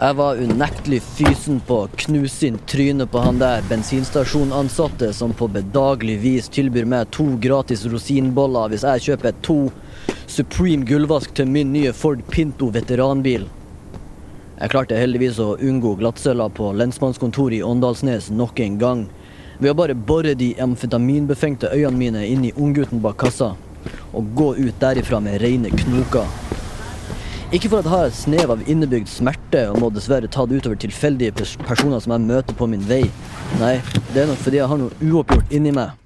Jeg var unektelig fysen på å knuse inn trynet på han der bensinstasjonansatte som på bedagelig vis tilbyr meg to gratis rosinboller hvis jeg kjøper to Supreme gullvask til min nye Ford Pinto veteranbil. Jeg klarte heldigvis å unngå glattcella på lensmannskontoret i Åndalsnes nok en gang ved å bare bore de amfetaminbefengte øynene mine inn i unggutten bak kassa og gå ut derifra med reine knoker. Ikke for at jeg har et snev av innebygd smerte og må dessverre ta det utover tilfeldige pers personer som jeg møter på min vei. Nei, det er nok fordi jeg har noe uoppgjort inni meg.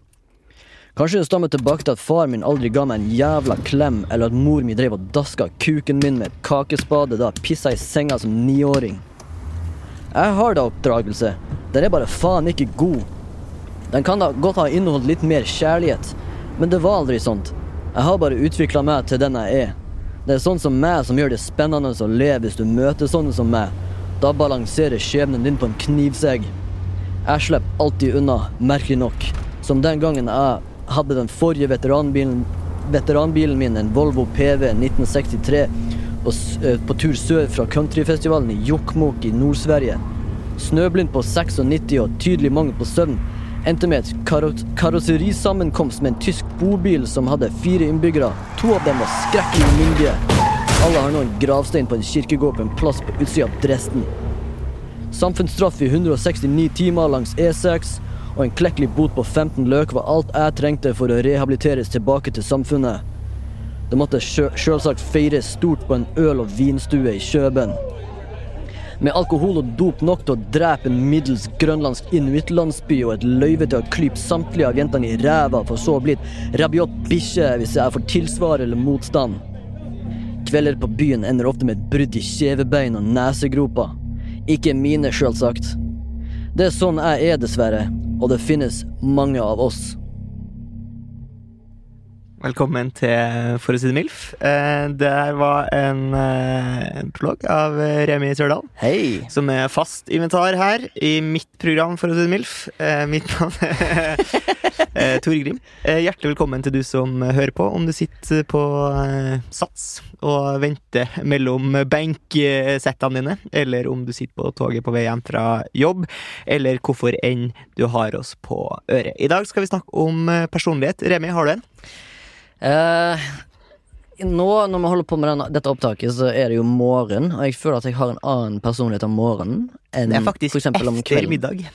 Kanskje det stammer tilbake til at far min aldri ga meg en jævla klem, eller at mor mi drev og daska kuken min med et kakespade da jeg pissa i senga som niåring. Jeg har da oppdragelse. Den er bare faen ikke god. Den kan da godt ha inneholdt litt mer kjærlighet, men det var aldri sånt. Jeg har bare utvikla meg til den jeg er. Det er sånn som meg som gjør det spennende å leve hvis du møter sånne som meg. Da balanserer skjebnen din på en knivsegg. Jeg slipper alltid unna, merkelig nok. Som den gangen jeg hadde den forrige veteranbilen, veteranbilen min, en Volvo PV 1963, på, eh, på tur sør fra countryfestivalen i Jokkmokk i Nord-Sverige. Snøblind på 96 og tydelig mangel på søvn endte med et karo karosserisammenkomst med en tysk bobil som hadde fire innbyggere. To av dem var skrekkelig myndige. Alle har nå en gravstein på en kirkegård på en plass på utsida av Dresden. Samfunnsstraff i 169 timer langs E6 og en klekkelig bot på 15 løk var alt jeg trengte for å rehabiliteres tilbake til samfunnet. Det måtte sjølsagt feires stort på en øl- og vinstue i Kjøben. Med alkohol og dop nok til å drepe en middels grønlandsk inuittlandsby og et løyve til å klype samtlige av jentene i ræva, for så å bli et rabiot bikkje hvis jeg får tilsvar eller motstand. Kvelder på byen ender ofte med et brudd i kjevebein og nesegroper. Ikke mine, sjølsagt. Det er sånn jeg er, dessverre, og det finnes mange av oss. Velkommen til For å si det MILF. Eh, det her var en, eh, en prolog av Remi Sørdal. Hei! Som er fast inventar her i mitt program For å si det MILF. Eh, mitt navn er Tor Grim. Eh, hjertelig velkommen til du som hører på. Om du sitter på eh, Sats og venter mellom benksettene dine, eller om du sitter på toget på vei hjem fra jobb, eller hvorfor enn du har oss på øret. I dag skal vi snakke om eh, personlighet. Remi, har du en? Eh, nå når vi holder på med denne, dette opptaket, så er det jo morgen, og jeg føler at jeg har en annen personlighet om morgenen enn Det er faktisk for efter middag.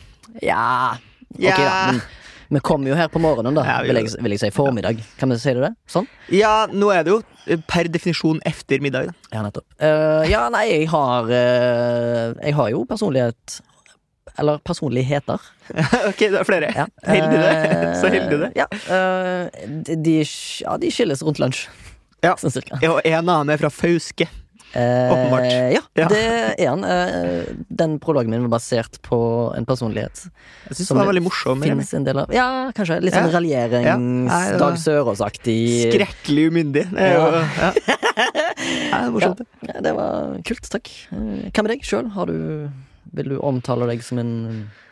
Ja, ok Ja. da. Men vi kommer jo her på morgenen, da. Ja, vi vil, jeg, vil jeg si formiddag. Kan vi si det? Sånn? Ja, nå er det jo eh, per definisjon efter middag. Da. Ja, nettopp. Uh, ja, nei, jeg har uh, Jeg har jo personlighet Eller personligheter. ok, det er flere. Ja. Heldig det. Eh, Så heldig det. Ja, eh, de, ja, de skilles rundt lunsj. Ja. Sånn cirka. Og en annen er fra Fauske. Eh, Åpenbart. Ja, Ja. det er han. Eh, den prologen min var basert på en personlighet. Jeg syns den var veldig morsom. En del av Ja, kanskje. Litt sånn Ja. raljerings Ja. Dag Sørås-aktig. Skrekkelig umyndig. Det er jo ja. Ja, det morsomt. det. Var kult, takk. Hva med deg sjøl? Har du Vil du omtale deg som en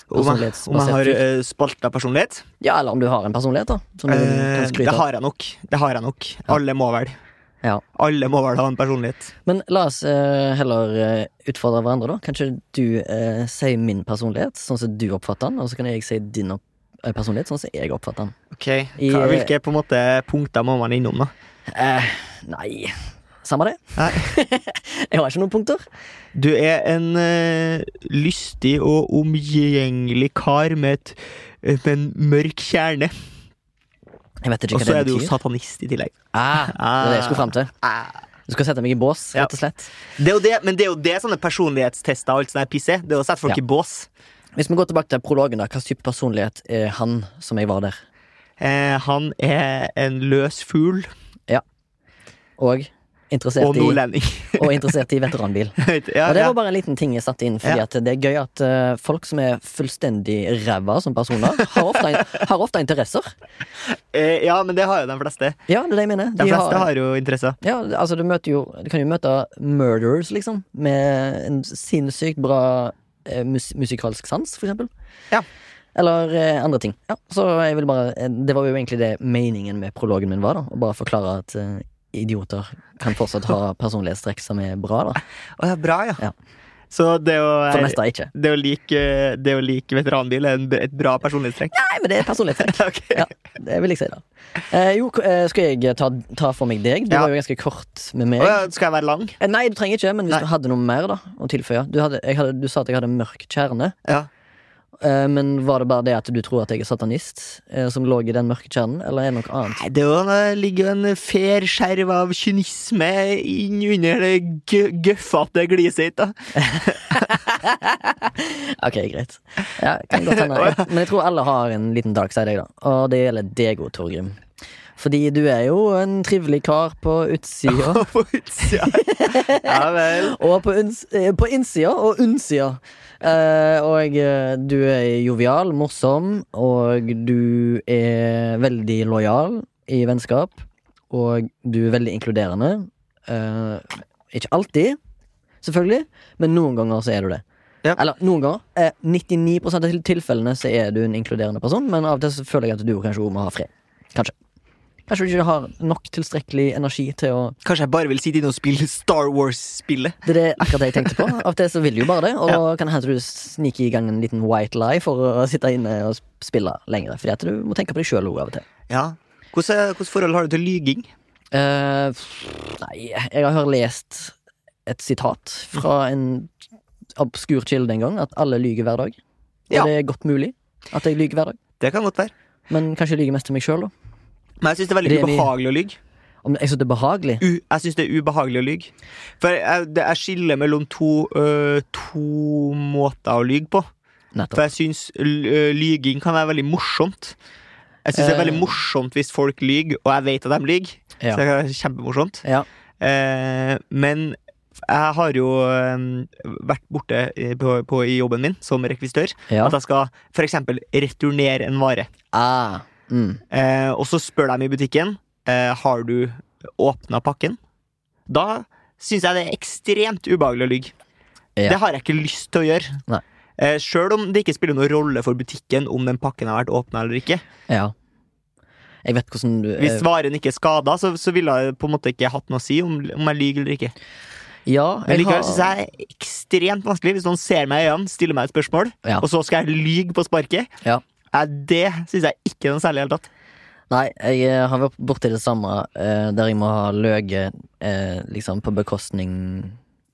jeg, om jeg har uh, spalta personlighet? Ja, eller om du har en personlighet, da. Som du kan Eh, det skryte av. har jeg nok. Det har jeg nok. Alle må vel. Ja. Alle må vel ha en personlighet. Men la oss eh, heller eh, utfordre hverandre, da. Kanskje du uh, sier min personlighet, sånn som du oppfatter den, og så kan jeg si din eh, personlighet, sånn som jeg oppfatter den. Ok, Hva, Hvilke på en måte punkter må man innom, da? Eh, nei Samme det. Nei. jeg har ikke noen punkter. Du er en uh, lystig og omgjengelig kar med, et, eh, med en mørk kjerne. Jeg vet ikke Og så er du jo satanist i tillegg. Ah, det er det jeg skulle frem til. Ah. Du skal sette meg i bås, rett og slett. Det er jo det, men det er jo det sånne personlighetstester og alt sånt piss er. Det er å sette folk Ja. i bås. Hvis vi går tilbake til prologen, da, hva type personlighet er han som jeg var der? Eh, han er en løs fugl. Og interessert Og i, og interessert i veteranbil. ja, Og det var bare en liten ting jeg satte inn, fordi Ja. at det er gøy at uh, folk som er fullstendig ræva som personer, har ofte, har ofte interesser. Eh, ja, men det har jo de fleste. Ja, det er det jeg mener. De fleste har jo interesser. Ja, altså du møter jo Du kan jo møte murderers, liksom, med en sinnssykt bra eh, mus musikalsk sans, for eksempel. Ja. Eller eh, andre ting. Ja, så jeg vil bare Det var jo egentlig det meningen med prologen min var, da. Å bare forklare at eh, idioter kan fortsatt ha personlighetstrekk som er bra, da. Oh, ja, bra, ja. Ja. Så det å, For det meste ikke. det å like, det å like veteranbil er en, et bra personlighetstrekk? Nei, men det er personlighetstrekk. okay. Ja, det vil jeg si, da. Eh, jo, eh, skal jeg ta, ta for meg deg? Du Ja. var jo ganske kort med meg. Oh, skal jeg være lang? Eh, Nei, du trenger ikke, men hvis Nei. du hadde noe mer da å tilføye du, hadde, hadde, du sa at jeg hadde mørk kjerne. Ja. Eh, men var det bare det at du tror at jeg er satanist, eh, som lå i den mørke kjernen, eller er det noe annet? Nei, det det ligger jo en fair skjerv av kynisme innunder det gøffete gliset ditt. Ok, greit. Ja, kan godt hende. Men jeg tror alle har en liten dark side, jeg, da. Og det gjelder deg òg, Torgrim. Fordi du er jo en trivelig kar på utsida. På utsida. Ja vel. Og på, eh, på innsida og unnsida. Uh, og eh, du er jovial, morsom, og du er veldig lojal i vennskap. Og du er veldig inkluderende. Uh, ikke alltid, selvfølgelig, men noen ganger så er du det. Ja. Eller noen ganger. Eh, 99 av tilfellene så er du en inkluderende person, men av og til så føler jeg at du kanskje må ha fred. Kanskje. Kanskje du ikke har nok tilstrekkelig energi til å Kanskje jeg bare vil sitte inne og spille Star Wars-spillet. Det er det akkurat det jeg tenkte på. Av og til så vil du jo bare det. Og Ja. kan hende du sniker i gang en liten white lie for å sitte inne og spille lenger. Fordi at du må tenke på deg sjøl av og til. Ja. Hvordan forhold har du til lyging? Uh, nei, jeg har lest et sitat fra en obskur kilde en gang, at alle lyver hver dag. Og Ja. det er godt mulig at jeg lyver hver dag. Det kan godt være. Men kanskje jeg lyver mest til meg sjøl, da. Men jeg syns det er veldig er ubehagelig å lyge. Om jeg syns det er behagelig. U jeg syns det er ubehagelig å lyge. For jeg, det, jeg skiller mellom to, øh, to måter å lyge på. For jeg syns øh, lyging kan være veldig morsomt. Jeg syns det er Eh. veldig morsomt hvis folk lyger, og jeg vet at de lyger. Ja. Så det er kjempemorsomt. Ja. Eh, men jeg har jo øh, vært borte i- på, på, i jobben min som rekvisitør. ja. At jeg skal eksempel returnere en vare. Ah. Mm. Eh, og så spør de i butikken eh, Har du åpna pakken. Da syns jeg det er ekstremt ubehagelig å lyve. Ja. Det har jeg ikke lyst til å gjøre. Nei. Eh, Sjøl om det ikke spiller noen rolle for butikken om den pakken har vært åpna eller ikke. ja. Jeg vet hvordan du Hvis eh, varen ikke er skada, så, så ville jeg på en måte ikke hatt noe å si om, om jeg lyver eller ikke. Ja, Men likevel har syns jeg det er ekstremt vanskelig hvis noen ser meg i øynene, stiller meg et spørsmål, Ja. og så skal jeg lyge på sparket. Ja. Eh, det syns jeg ikke er noe særlig i det hele tatt. Nei, jeg eh, har vært borti det samme, eh, der jeg må ha løyet eh, liksom på bekostning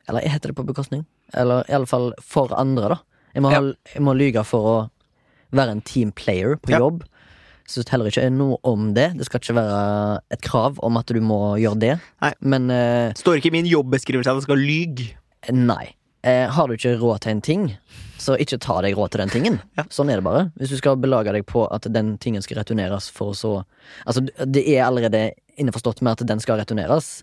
Eller heter det på bekostning? Eller i alle fall for andre, da. Jeg må, ha, jeg må lyge for å være en team player på Ja. jobb. Syns heller ikke noe om det. Det skal ikke være et krav om at du må gjøre det. Nei. Men uh, Står ikke i min jobbeskrivelse at jeg skal lyge. nei. Uh, har du ikke råd til en ting, så ikke ta deg råd til den tingen. Ja. Sånn er det bare. Hvis du skal belage deg på at den tingen skal returneres for så Altså, det er allerede innforstått med at den skal returneres,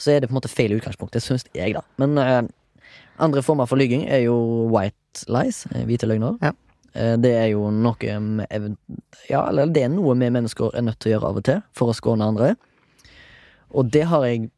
så er det på en måte feil utgangspunkt. Det syns jeg, da. Men eh, andre former for lyging er jo white lies, eh, hvite løgner. Ja. Eh, det er jo noe med Ja, eller det er noe vi mennesker er nødt til å gjøre av og til for å skåne andre. Og det har jeg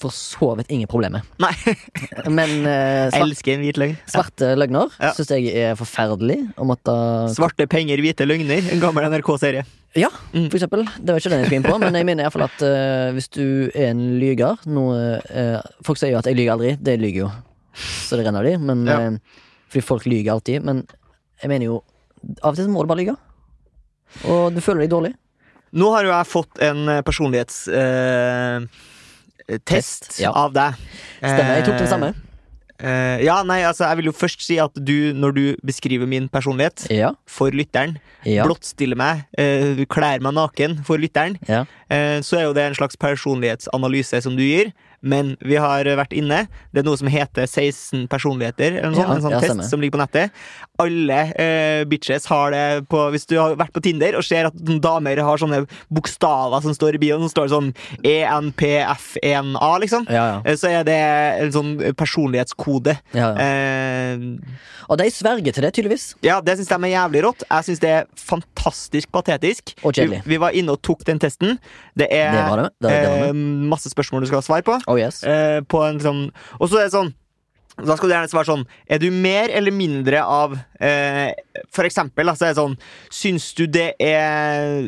for så vidt ingen problemer. Nei. Men eh, svart, elsker en hvit løgn. svarte løgner Ja. syns jeg er forferdelig. Å måtte Svarte penger, hvite løgner. En gammel NRK-serie. Ja, Mm. for eksempel. Det var ikke den jeg skulle inn på, men jeg mener iallfall at eh, hvis du er en lyger noe, eh, Folk sier jo at 'jeg lyger aldri'. Det lyger jo. Så det renner de. Men, Ja. eh, fordi folk lyger alltid. Men jeg mener jo Av og til må du bare lyge. Og du føler deg dårlig. Nå har jo jeg fått en eh, personlighetstest Test, ja. av deg. Stemmer. Jeg tok den samme. Uh, ja, nei, altså Jeg vil jo først si at du, når du beskriver min personlighet Ja. for lytteren, Ja. blottstiller meg, uh, kler meg naken for lytteren, ja. uh, så er jo det en slags personlighetsanalyse som du gir, men vi har vært inne. Det er noe som heter 16 personligheter, eller noe Ja, en sånn ja, test stemmer. som ligger på nettet. Alle eh, bitches har det på Hvis du har vært på Tinder og ser at damer har sånne bokstaver som står i bioen, som står sånn E ENPF1A, liksom, Ja, ja. eh, så er det en sånn personlighetskode. ja. Eh, Og de sverger til det, tydeligvis. ja, det syns de er jævlig rått. Jeg syns det er fantastisk patetisk. Og kjedelig. Vi, vi var inne og tok den testen. Det er Det det. Det, det masse spørsmål du skal ha svar på. Oh yes. Eh, på en sånn Og så er det sånn da skal du gjerne svare sånn Er du mer eller mindre av eh, For eksempel altså, er det sånn Syns du det er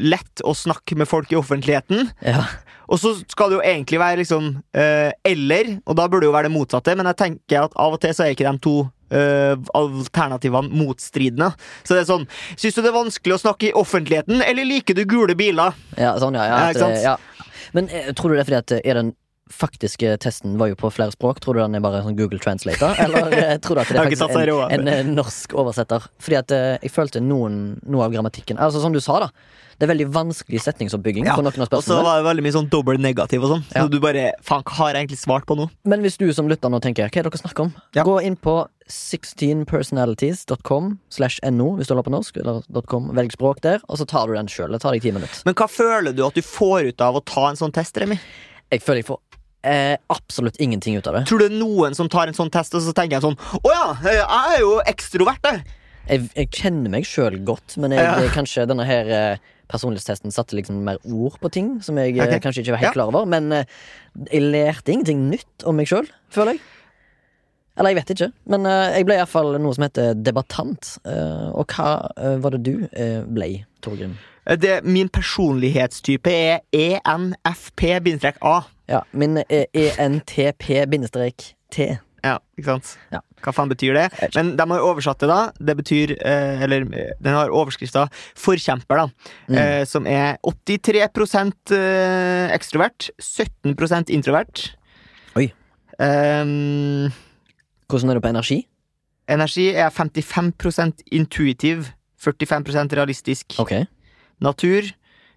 lett å snakke med folk i offentligheten? Ja. Og så skal det jo egentlig være liksom eh, Eller, og da burde det jo være det motsatte, men jeg tenker at av og til så er ikke de to Uh, alternativene motstridende. Så det er sånn Syns du det er vanskelig å snakke i offentligheten, eller liker du gule biler? ja, sånn, ja. ja, ikke sant? ja. Men eh, tror du det er fordi at er er den faktiske testen var jo på flere språk? Tror du den er bare sånn Google Translator? Eller eh, tror du at det er faktisk en, en, norsk oversetter? Fordi at eh, jeg følte noen, noe av grammatikken Altså som du sa, da. Det er veldig vanskelig setningsoppbygging Ja, Og så var det veldig mye sånn dobbel negativ og sånn. Ja. Så du bare Faen, hva har jeg egentlig svart på nå? Men hvis du som lytter nå tenker hva er det dere snakker om, Ja. gå inn på 16personalities.com slash no hvis du holder på norsk, eller .com, velg språk der, og så tar du den sjøl. Det tar deg ti minutter. Men hva føler du at du får ut av å ta en sånn test, Remi? Jeg føler jeg får eh, absolutt ingenting ut av det. Tror du det er noen som tar en sånn test, og så tenker jeg sånn Å ja, jeg er jo ekstrovert, jeg. Jeg, jeg kjenner meg sjøl godt, men jeg, Ja. kanskje denne her eh, personlighetstesten satte liksom mer ord på ting som jeg okay. Kanskje ikke var helt Ja. klar over. Men eh, jeg lærte ingenting nytt om meg sjøl, føler jeg. Eller jeg vet ikke, men eh, jeg ble iallfall noe som heter debattant. Eh, og hva eh, var det du ble, Torgrim? Det, min personlighetstype er ENFP-A. Ja, min er E ENTP-T. Ja, ikke sant? Ja. Hva faen betyr det? Men de har oversatt det, da. Det betyr eh, Eller den har overskrifta 'forkjemper', da. Mm. Eh, som er 83 eh, ekstrovert, 17% introvert. Oi. Ehm, Hvordan er du på energi? energi er 55% intuitiv, 45% realistisk. Ok, Natur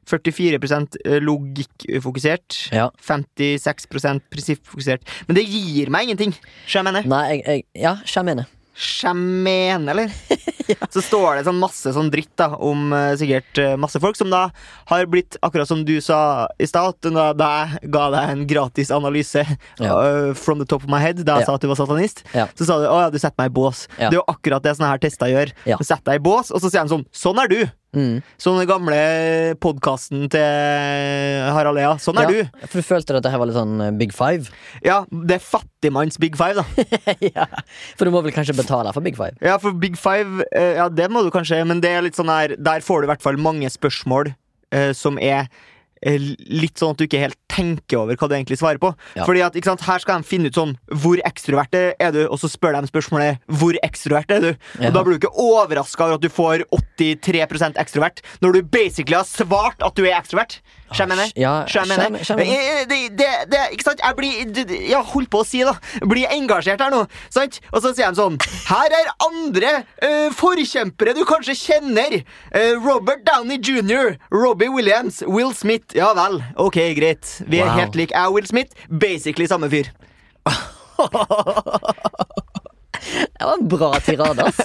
44 logikkfokusert. ja. 56% prinsippfokusert. Men det gir meg ingenting. Skjønner jeg mener? Nei, jeg, jeg Ja, jeg mener. Sjamen, eller? Så står det sånn masse sånn dritt da om uh, sikkert uh, masse folk som da har blitt, akkurat som du sa i stad, da, da jeg ga deg en gratis analyse Ja. uh, from the top of my head da jeg Ja. sa at du var satanist, Ja. så sa du å ja, du setter meg i bås. Ja. Det er jo akkurat det sånne her tester gjør. Ja. Du setter deg i bås, og så sier de sånn Sånn er du! Mm. Sånn den gamle podkasten til Harald Ea. Sånn er Ja, du! For du følte at dette var litt sånn eh, Big Five? Ja, det er fattigmanns Big Five, da. ja. For du må vel kanskje betale for Big Five? Ja, for Big Five, eh, ja, det må du kanskje, men det er litt sånn her Der får du i hvert fall mange spørsmål eh, som er litt sånn at du ikke helt tenker over hva du egentlig svarer på. Ja. Fordi at, ikke sant, Her skal de finne ut sånn Hvor ekstrovert er du? Og så spør de spørsmålet Hvor ekstrovert er du? Ja. Og Da blir du ikke overraska over at du får 83% ekstrovert, når du basically har svart at du er ekstrovert. Skjønner jeg? mener? Det, ikke sant? Jeg blir Jeg holdt på å si, da. Blir engasjert her nå. Sant? Og så sier de sånn Her er andre uh, forkjempere du kanskje kjenner. Uh, Robert Downey jr., Robbie Williams, Will Smith. Ja vel, ok, greit. Vi er Wow. helt like. Jeg og Will Smith, basically samme fyr. Det var en bra tirade, ass.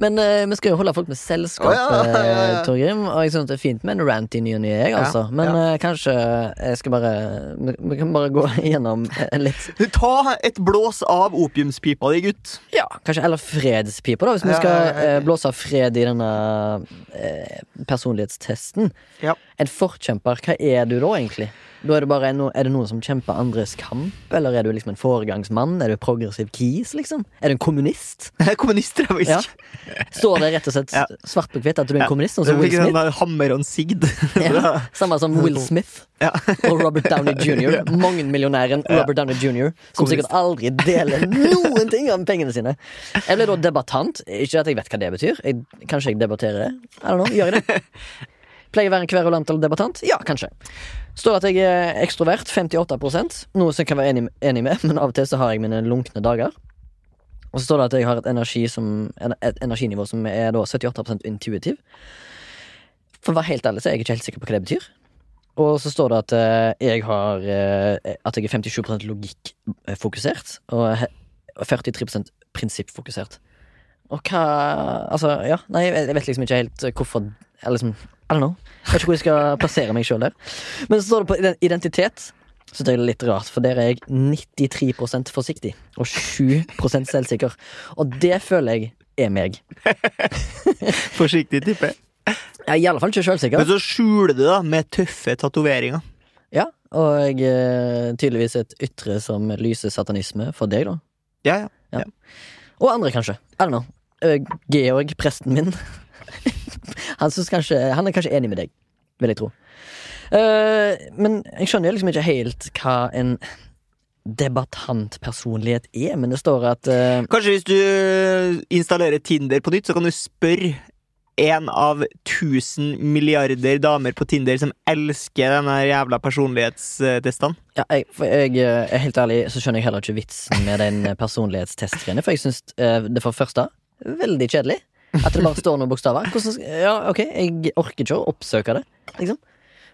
Men eh, vi skal jo holde folk med selskap, Å, ja, ja, ja, ja. eh, Torgrim. Og jeg syns det er fint med en rant i ny og ny, jeg, altså. Men eh, kanskje jeg skal bare vi, vi kan bare gå gjennom en litt Ta et blås av opiumspipa di, gutt. Ja, kanskje eller fredspipa, da, hvis vi Ja, skal ja, ja, ja. eh, blåse av fred i denne eh, personlighetstesten. Ja. En forkjemper, hva er du da, egentlig? Da er, det bare er det noen som kjemper andres kamp, eller er du liksom en foregangsmann? Er du progressiv kis, liksom? Er du en kommunist? Kommunist, jeg Ja. visst. Står det rett og slett Ja. svart på hvitt at du er en Ja. kommunist? Sånn som Will Smith? Hammer og sigd. Ja, samme som Will Smith Ja. og Robert Downey jr. Mangemillionæren Robert Downey jr. Som sikkert aldri deler noen ting av pengene sine. Jeg ble da debattant. Ikke at jeg vet hva det betyr. Jeg, kanskje jeg debatterer? I don't know, Gjør jeg det? Pleier å være en kverulant eller debattant? Ja, kanskje. Står at jeg er ekstrovert. 58 Noe som jeg kan være enig, enig med, men av og til så har jeg mine lunkne dager. Og så står det at jeg har et, energi som, et energinivå som er da 78% intuitiv. For å være helt ærlig så er jeg ikke helt sikker på hva det betyr. Og så står det at eh, jeg har eh, At jeg er 57 logikkfokusert og 43% prinsippfokusert. Og hva Altså, ja. Nei, jeg vet liksom ikke helt hvorfor Eller liksom I don't know. Jeg vet ikke hvor jeg skal plassere meg sjøl der. Men så står det på identitet. Så det er litt rart, for der er jeg 93% forsiktig og 7% selvsikker. Og det føler jeg er meg. Forsiktig tippe. Jeg er i alle fall ikke sjølsikker. Men så skjuler du da med tøffe tatoveringer. Ja, og eh, tydeligvis et ytre som lyser satanisme for deg, da. Ja, ja. Og andre, kanskje. I don't know. Georg, presten min. han, kanskje, han er kanskje enig med deg, vil jeg tro. Uh, men jeg skjønner liksom ikke helt hva en debattantpersonlighet er, men det står at uh, Kanskje hvis du installerer Tinder på nytt, så kan du spørre en av tusen milliarder damer på Tinder som elsker denne jævla personlighetstestene. ja, jeg, jeg eh, er helt ærlig, så skjønner jeg heller ikke vitsen med den personlighetstestgreiene, for jeg syns det for første veldig kjedelig. At det bare står noen bokstaver. Hvordan, ja, ok, jeg orker ikke å oppsøke det, liksom.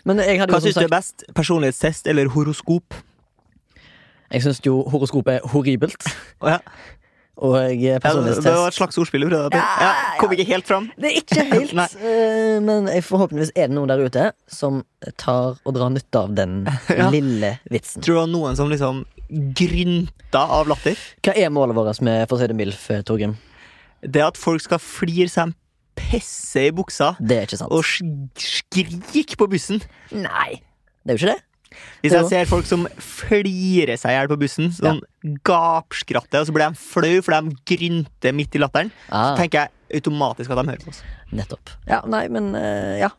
Hadde Hva jo syns du er best? Personlighetstest eller horoskop? Jeg syns jo horoskop er horribelt. Oh, ja. Og jeg Ja, det var et slags ordspill. prøvde jeg å. Ja, kom ikke helt fram. Det er ikke helt, eh, men forhåpentligvis er det noen der ute som tar og drar nytte av den lille vitsen. Tror du det var noen som liksom grynta av latter? Hva er målet vårt med For å si det MILF, eh, Torgrim? Det at folk skal flire seg en pisse i buksa Det er ikke sant. og sk- skrike på bussen. Nei, det er jo ikke det. Hvis jeg ser folk som flirer seg i hjel på bussen, sånn gapskratter, og så blir de flau for de grynter midt i latteren, Ah, så tenker jeg automatisk at de hører på oss. nettopp. Ja, nei, men eh, ja.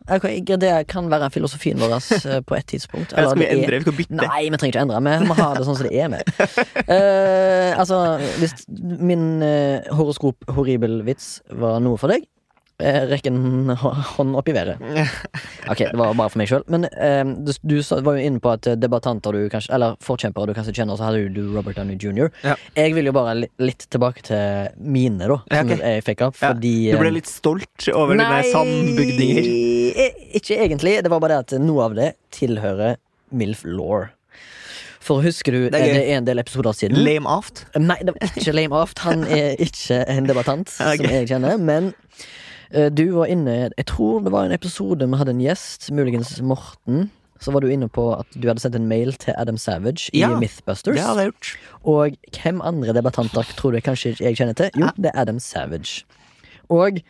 Det kan være filosofien vår eh, på et tidspunkt. Eller skal vi endre? Vi skal bytte. Nei, vi trenger ikke endre. Vi må ha det sånn som det er med. Uh, altså, hvis min uh, horoskop-horribel-vits var noe for deg, uh, rekk en hånd opp i været. Ok, det var bare for meg sjøl. Men eh, du, du var jo inne på at eh, debattanter du kanskje Eller forkjempere du kanskje kjenner, så hadde du Robert Downey jr. Ja. Jeg vil jo bare litt tilbake til mine, da, som okay. jeg fikk opp. Ja, Du ble eh, litt stolt over dine sambygdinger. eh, Ikke egentlig. Det var bare det at noe av det tilhører Milf Law. For husker du, Det er det en del episoder siden Lame aft. Nei, det var ikke Lame Aft. Han er ikke en debattant okay. som jeg kjenner. Men eh, du var inne Jeg tror det var en episode vi hadde en gjest, muligens Morten. Så var du inne på at du hadde sendt en mail til Adam Savage i Ja, Mythbusters. Det hadde jeg gjort. Og hvem andre debattanter tror du kanskje jeg kjenner til? Jo, det er Adam Savage. Og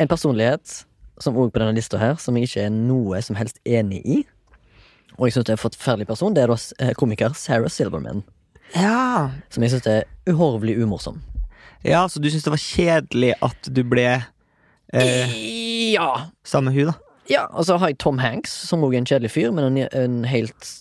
en personlighet, som også på denne lista her, som jeg ikke er noe som helst enig i. Og jeg syns det er en forferdelig person. Det er da eh, komiker Sarah Silverman. Ja. Som jeg syns er uhorvelig umorsom. ja, så du syns det var kjedelig at du ble eh, Ja. Samme hun, da? ja. Og så har jeg Tom Hanks, som også er en kjedelig fyr, men en, en helt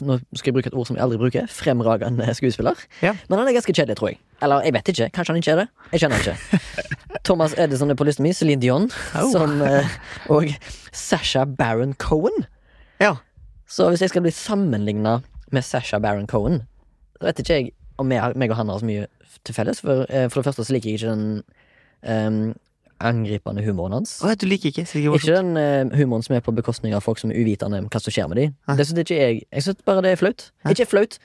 Nå skal jeg bruke et ord som jeg aldri bruker. Fremragende skuespiller. Ja. Men han er ganske kjedelig, tror jeg. Eller jeg vet ikke. Kanskje han ikke er det. Jeg kjenner han ikke. Thomas Edison er på listen min. Celine Dion. Oh. Som, eh, og Sasha Baron Cohen. Ja. Så hvis jeg skal bli sammenligna med Sasha Baron Cohen, så vet ikke jeg om jeg, meg og han har så mye til felles. For, eh, for det første så liker jeg ikke den em, angripende humoren hans. Å, du liker ikke Silje Ikke den eh, humoren som er på bekostning av folk som er uvitende om hva som skjer med dem. Det synes ikke jeg Jeg synes bare det er flaut. Hæ? Ikke flaut.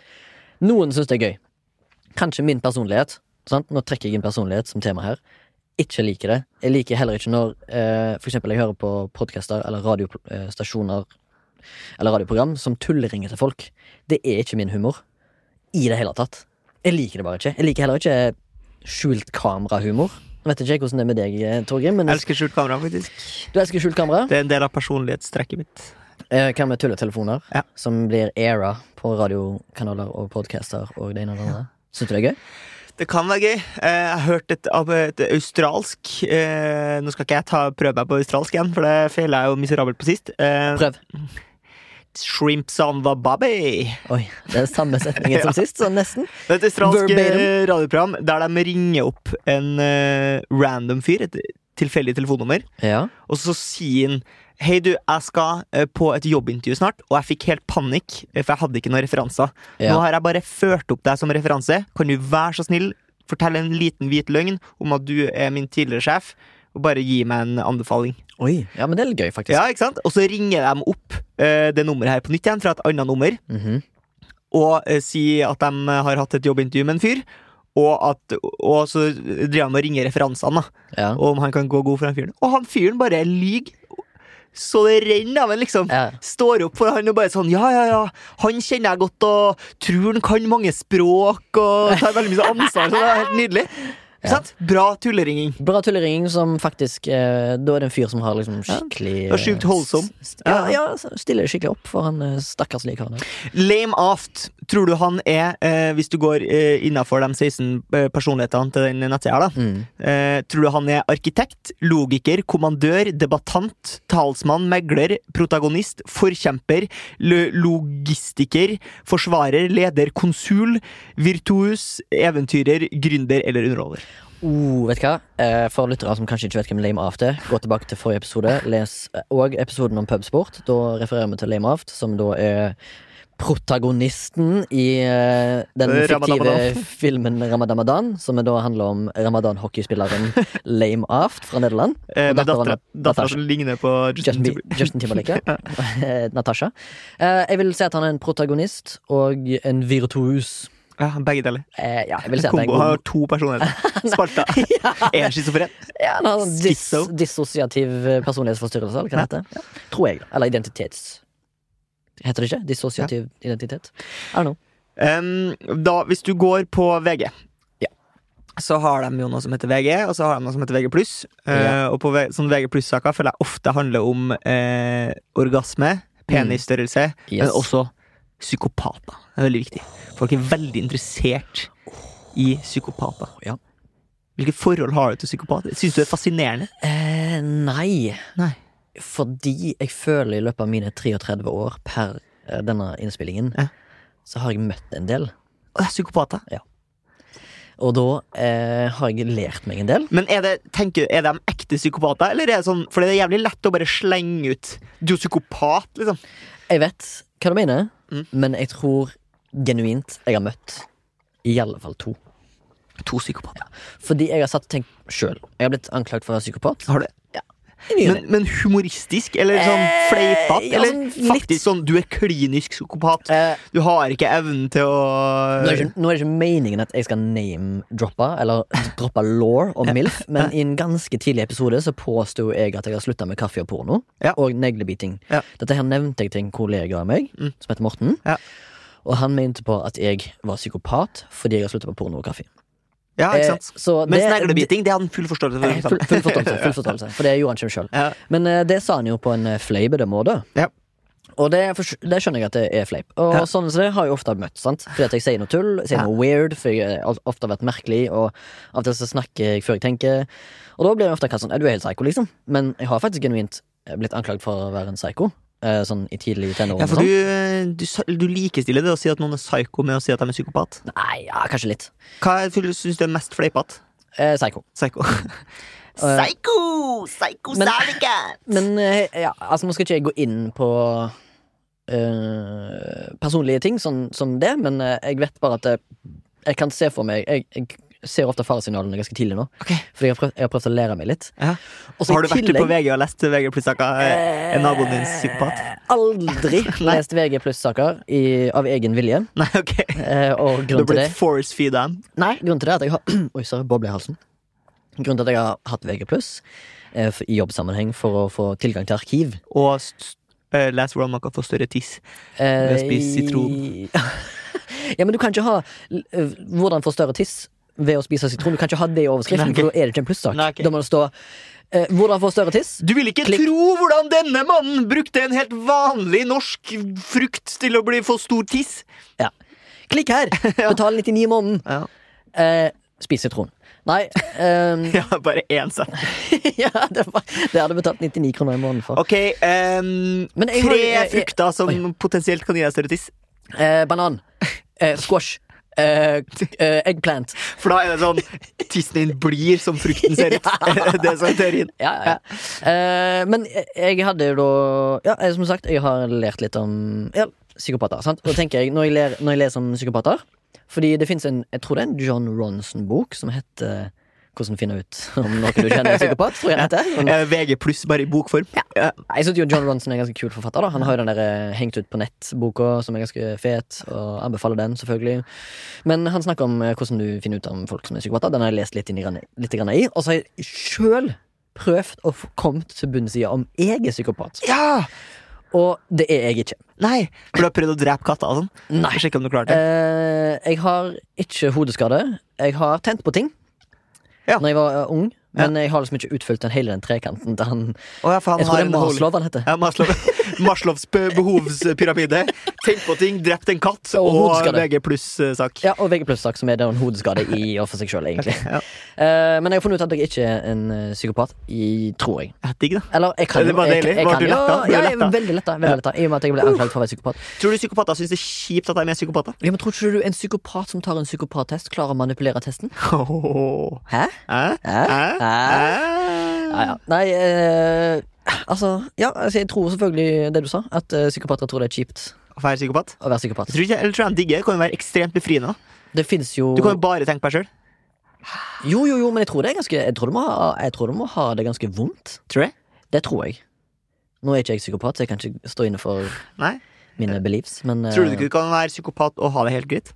Noen syns det er gøy. Kanskje min personlighet. Sant? Nå trekker jeg inn personlighet som tema her. Ikke liker det. Jeg liker heller ikke når eh, for eksempel jeg hører på podkaster eller radiostasjoner eller radioprogram som tulleringer til folk. Det er ikke min humor. I det hele tatt. Jeg liker det bare ikke. Jeg liker heller ikke skjult kamerahumor. Jeg vet ikke hvordan det er med deg, eh, Torgrim, men Jeg elsker skjult kamera, faktisk. du elsker skjult kamera. Det er en del av personlighetstrekket mitt. Eh, Hva med tulletelefoner? Ja. Som blir era på radiokanaler og podcaster og det ene og det andre. Syns du det er gøy? Det kan være gøy. Eh, Jeg har hørt et, et australsk Nå skal ikke jeg ta prøve meg på australsk igjen, for det feila jeg jo miserabelt på sist. Prøv. Shrimps on the bobby. Oi, det er samme setningen som sist, sånn nesten. Det er et australsk eh, radioprogram der de ringer opp en uh, random fyr, et tilfeldig telefonnummer, Ja. og så sier han Hei, du, jeg skal uh, på et jobbintervju snart, og jeg fikk helt panikk, for jeg hadde ikke noen referanser. Nå har jeg bare ført opp deg som referanse. Kan du være så snill fortelle en liten hvit løgn om at du er min tidligere sjef, og bare gi meg en anbefaling. Oi, ja, men det er litt gøy, faktisk. Ja, ikke sant? Og så ringer de opp uh, det nummeret her på nytt igjen fra et annet nummer, Mhm. og uh, sier at de har hatt et jobbintervju med en fyr. Og, at, og så driver han og ringer referansene, ja. Om han kan gå god for han fyren. Og han fyren bare lyver. Så det renner av en, liksom. Ja. Står opp for han og bare sånn Ja, ja, ja, han kjenner jeg godt og tror han kan mange språk og tar veldig mye ansvar. Så det er helt nydelig. Ikke sant? Bra tulleringing. Bra tulleringing som faktisk eh, Da er det en fyr som har liksom skikkelig ja, sjukt eh, holdsom. Ja, ja, stiller skikkelig opp for han stakkars stakkarslige karen. Lame aft. Tror du han er, eh, hvis du går eh, innafor de 16 eh, personlighetene til den nettsida, da Mm. eh, Tror du han er arkitekt, logiker, kommandør, debattant, talsmann, megler, protagonist, forkjemper, logistiker, forsvarer, leder, konsul, virtuos, eventyrer, gründer eller underholder? Oh, vet du hva? Eh, For lyttere som kanskje ikke vet hvem Lame Aft er, gå tilbake til forrige episode. Les òg episoden om pubsport. Da refererer vi til Lame Aft, som da er protagonisten i eh, den Eh, fiktive filmen Ramadamadan, som da handler om Ramadan-hockeyspilleren Lame Aft fra Nederland. Eh, med dattera som ligner på Justin, Justin, Justin Timberlake. Natasha. Eh, jeg vil si at han er en protagonist og en virtuos. Ja, begge deler. Eh, ja, jeg vil si at det er Kombo har to personligheter. Spalta. Er han schizofren? ja, han har dis dissosiativ eh, personlighetsforstyrrelse, eller hva det heter. Tror jeg. Eller identitets... Heter det ikke? Dissosiativ identitet? I don't know. Um, da, hvis du går på VG Så har de jo noe som heter VG, og så har de noe som heter VG+. Uh, Og på sånne VG saker føler jeg ofte handler om uh, orgasme, penisstørrelse, Yes. men også psykopater. Det er veldig viktig. Folk er veldig interessert i psykopater. Ja. Hvilke forhold har du til psykopater? Syns du det er fascinerende? Eh, nei. Nei. Fordi jeg føler i løpet av mine 33 år per eh, denne innspillingen, Ja. så har jeg møtt en del. Psykopater? det er psykopater. Og da eh, har jeg lært meg en del. Men er det, tenker, er de ekte psykopater, eller er det sånn For det er jævlig lett å bare slenge ut Du er psykopat, liksom. Jeg vet hva du mener, Mm. men jeg tror genuint jeg har møtt i alle fall to. To psykopater. Fordi jeg har satt og tenkt sjøl. Jeg har blitt anklagd for å være psykopat. Har du og Men, men humoristisk, eller sånn Eh, fleipete? ja, eller sånn litt- faktisk sånn du er klinisk psykopat? Eh, Du har ikke evnen til å nå, er ikke, nå er det ikke meningen at jeg skal name-droppe eller droppe law og MILF, men i en ganske tidlig episode så påsto jeg at jeg har slutta med kaffe og porno. Ja. Og neglebiting. Ja. Dette her nevnte jeg til en kollega av meg, Mm. som heter Morten. Og han mente på at jeg var psykopat fordi jeg har slutta på porno og kaffe. Ja, ikke sant? Eh, så Mens det- hadde han full forståelse for. Eh, Full, full forståelse, full forståelse, for det gjorde han ikke sjøl. Ja. Men eh, det sa han jo på en eh, fleipete måte. Ja. Og det, det skjønner jeg at det er fleip. Og Ja. sånn som det har jeg ofte møtt. sant? Fordi at jeg sier noe tull, sier noe weird, for jeg har ofte vært merkelig, og av og til så snakker jeg før jeg tenker. Og da blir jeg ofte kalt sånn Du er helt psycho, liksom. Men jeg har faktisk genuint eh, blitt anklagd for å være en psyko. Eh, Sånn i tidlig tenårene. Ja, for sånn. du, du, du likestiller det å si at noen er psyko med å si at de er psykopat. Nei, ja, kanskje litt. Hva syns du er mest fleipete? Eh, psyko. Psyko. Eh, Psyko! Psyko Men- Men eh, ja, altså nå skal ikke jeg gå inn på uh, personlige ting sånn som det, men eh, jeg vet bare at jeg, jeg kan se for meg Jeg, jeg ser ofte faresignalene ganske tidlig nå, Okay. fordi jeg har prøvd, jeg har prøvd å lære meg litt. Ja. Har du vært tillegg- på VG og lest VG pluss-saker? Er naboen din psykopat? Eh, Aldri lest VG pluss-saker av egen vilje. Nei, ok. eh, og grunnen til det blitt force-feed dem? Nei, grunnen til det er at jeg har Oi, sorry, boble i halsen. Grunnen til at jeg har hatt VG pluss eh, i jobbsammenheng for å få tilgang til arkiv. Og st- eh, les hvordan man kan få større tiss. Eh, Ved å spise sitron. ja, men du kan ikke ha uh, hvordan få større tiss ved å spise sitron. Du kan ikke ha det i overskriften, for da er det ikke en plussak. Nei, okay. Da må det stå eh, 'Hvordan få større tiss'. Du vil ikke Klikk. tro hvordan denne mannen brukte en helt vanlig norsk frukt til å bli for stor tiss! Klikk her! Betal 99 i måneden. Ja, Eh, spis sitron. Nei um... ja bare én sak. ja, det, var, det hadde betalt 99 kroner i måneden for. Ok, um, jeg tre jeg- jeg- frukter som Oi. potensielt kan gi deg større tiss. Eh, banan. Eh, squash. Eh, uh, eggplant. For da er det sånn Tissen din blir som frukten ser ut. det er sånn teorien. Ja, ja. Eh, men jeg hadde jo da Ja, som sagt, jeg har lært litt om ja, psykopater. Sant? Og tenker jeg, når jeg, ler, når jeg leser om psykopater Fordi det fins en jeg tror det er en John Ronson-bok som heter hvordan finne ut om noen du kjenner er psykopat, tror jeg det heter. Eh, VG pluss bare i bokform. Ja. Jeg synes jo John Ronson er en ganske kul forfatter. da Han har jo den der eh, Hengt ut på nett-boka, som er ganske fet, og anbefaler den, selvfølgelig. Men han snakker om eh, hvordan du finner ut om folk som er psykopater. Den har jeg lest litt, i, litt i. Og så har jeg sjøl prøvd å komme til bunns i om jeg er psykopat. ja! Og det er jeg ikke. Nei, for du har prøvd å drepe katter og sånn? Nei. Sjekke om du klarte det. Eh, jeg har ikke hodeskade. Jeg har tent på ting Ja. Når jeg var eh, ung, men jeg har liksom ikke utfylt den hele den trekanten han Å, ja, Jeg tror det er en Maslow han heter. Ja, Maslow. Maslows behovspyramide. Tenk på ting, drept en katt Og og. VG pluss-sak. Ja, og VG pluss-sak, som er den en hodeskade i og for seg sjøl, egentlig. Ja. uh, men jeg har funnet ut at jeg ikke er en eh, psykopat, i, tror jeg. Ja, Digg, da. Eller jeg kan Det var deilig. jeg, Var du letta? Ja, jeg veldig letta. Veldig letta I og med at jeg ble anklaget for å være psykopat. Tror du psykopater syns det er kjipt at de er psykopater? Ja, men Tror ikke du en psykopat som tar en psykopattest, klarer å manipulere testen? Oh. Hæ? Hæ? Hæ? Hæ? Ja, ja. Nei, eh, altså Ja, altså, jeg tror selvfølgelig det du sa, at eh, psykopater tror det er kjipt Å være psykopat? å være psykopat. Jeg tror ikke, eller tror jeg han digger det. Kan jo være ekstremt befriende. da. Det fins jo Du kan jo bare tenke på deg sjøl. Jo, jo, jo, men jeg tror det er ganske Jeg tror du må ha, jeg tror du må ha det ganske vondt. Tror jeg. Det tror jeg. Nå er ikke jeg psykopat, så jeg kan ikke stå inne for Nei. mine beliefs, men Tror du eh, ikke du kan være psykopat og ha det helt greit?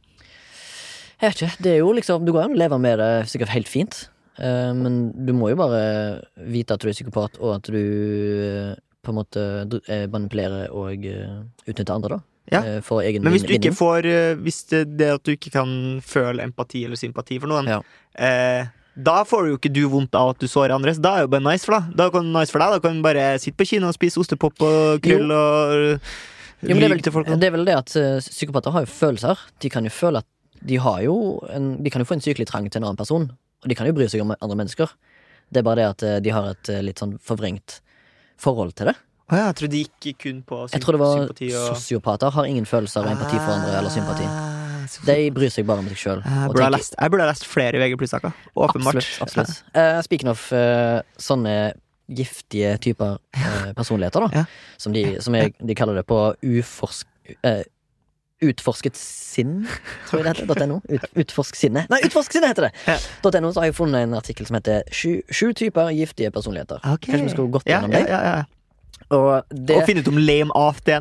Jeg vet ikke. Det er jo liksom Du går an å leve med det sikkert helt fint. Eh, men du må jo bare vite at du er psykopat, og at du eh, på en måte eh, manipulerer og utnytter andre, da. Ja. Men hvis du ikke får Hvis det, det at du ikke kan føle empati eller sympati for noen, Ja. eh, da får du jo ikke du vondt av at du sårer andre. Så da er jo bare nice for deg. Da kan nice for deg Da kan du bare sitte på kino og spise ostepop og krøll og Jo, det, er lyge til folk. vel, det er vel det at psykopater har jo følelser. De kan jo føle at de har jo en, De kan jo få en sykelig trang til en annen person, og de kan jo bry seg om andre mennesker. Det er bare det at eh, de har et eh, litt sånn forvrengt forhold til det. Ah, ja, jeg tror de gikk kun på symp Jeg tror det var og sosiopater har ingen følelser av empati for andre eller sympati. Ah, De bryr seg bare om seg sjøl. jeg, burde ha lest, flere VG pluss-saker. Åpenbart. Absolutt. absolutt. Eh, speaking of uh, sånne giftige typer uh, personligheter, da. Ja. Som, de, som jeg, de kaller det på uforsk... Utforsket sinn, tror jeg det heter. .no. Ut, utforsk sinnet. Nei, utforsk sinnet heter det! Ja. .no så har jeg funnet en artikkel som heter Sju, sju typer giftige personligheter. Okay. Kanskje vi skulle gått Ja, gjennom ja, det? ja, ja. Og det, Og finne ut om lame off er.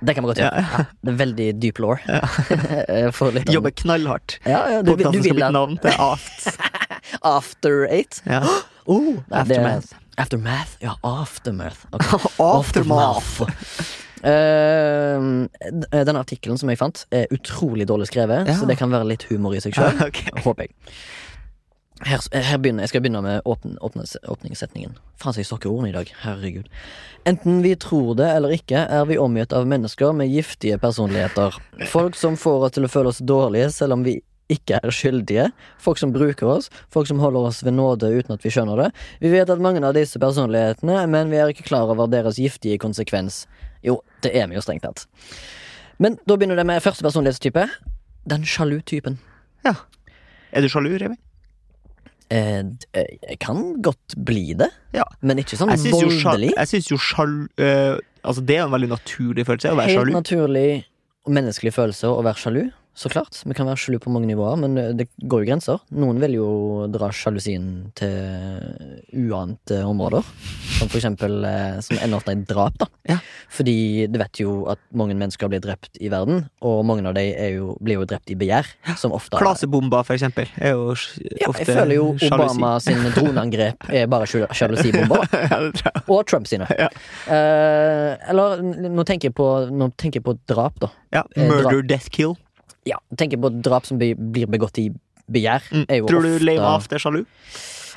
det kan vi godt gjøre. Ja, det er veldig deep law. Jobber knallhardt. Ja, ja, du, du skal vil navn til Aft. After eight? Ja. Oh, aftermath. det- Aftermath. Aftermath? Ja, aftermath. Okay. Aftermath. Eh, d- denne artikkelen som jeg fant, er utrolig dårlig skrevet, Ja. så det kan være litt humor i seg sjøl. Okay. Håper jeg. Her, her begynner, jeg skal begynne med åpne, åpne, åpningssetningen. Faen, så jeg stokker ordene i dag. Herregud. Enten vi tror det eller ikke, er vi omgitt av mennesker med giftige personligheter. Folk som får oss til å føle oss dårlige selv om vi ikke er skyldige. Folk som bruker oss. Folk som holder oss ved nåde uten at vi skjønner det. Vi vet at mange av disse personlighetene, men vi er ikke klar over deres giftige konsekvens. Jo, det er vi jo strengt tatt. Men da begynner det med første personlighetstype. Den sjalu typen. Ja. Er du sjalu, Remi? Eh, eh, jeg kan godt bli det, Ja. men ikke sånn syns voldelig. jeg synes jo sjalu øh, Altså Det er en veldig naturlig følelse å være Helt sjalu. naturlig menneskelig følelse å være sjalu. Så klart. Vi kan være sjalu på mange nivåer, men eh, det går jo grenser. Noen vil jo dra sjalusien til uante områder. Som for eksempel eh, som ender ofte i drap, da. Ja. Fordi du vet jo at mange mennesker blir drept i verden, og mange av dem blir jo drept i begjær. Som ofte Klasebomber, for eksempel, er jo sj- ja, Jeg føler jo sjalusi. Obama sin droneangrep er bare sjalusibomber. Og Trump sine. Ja. Eh, eller nå tenker, jeg på, nå tenker jeg på drap, da. Ja, Murder, Murder, death, kill. Ja, tenker på drap som blir, begått i begjær. Mm. Tror du ofte, Aft er sjalu?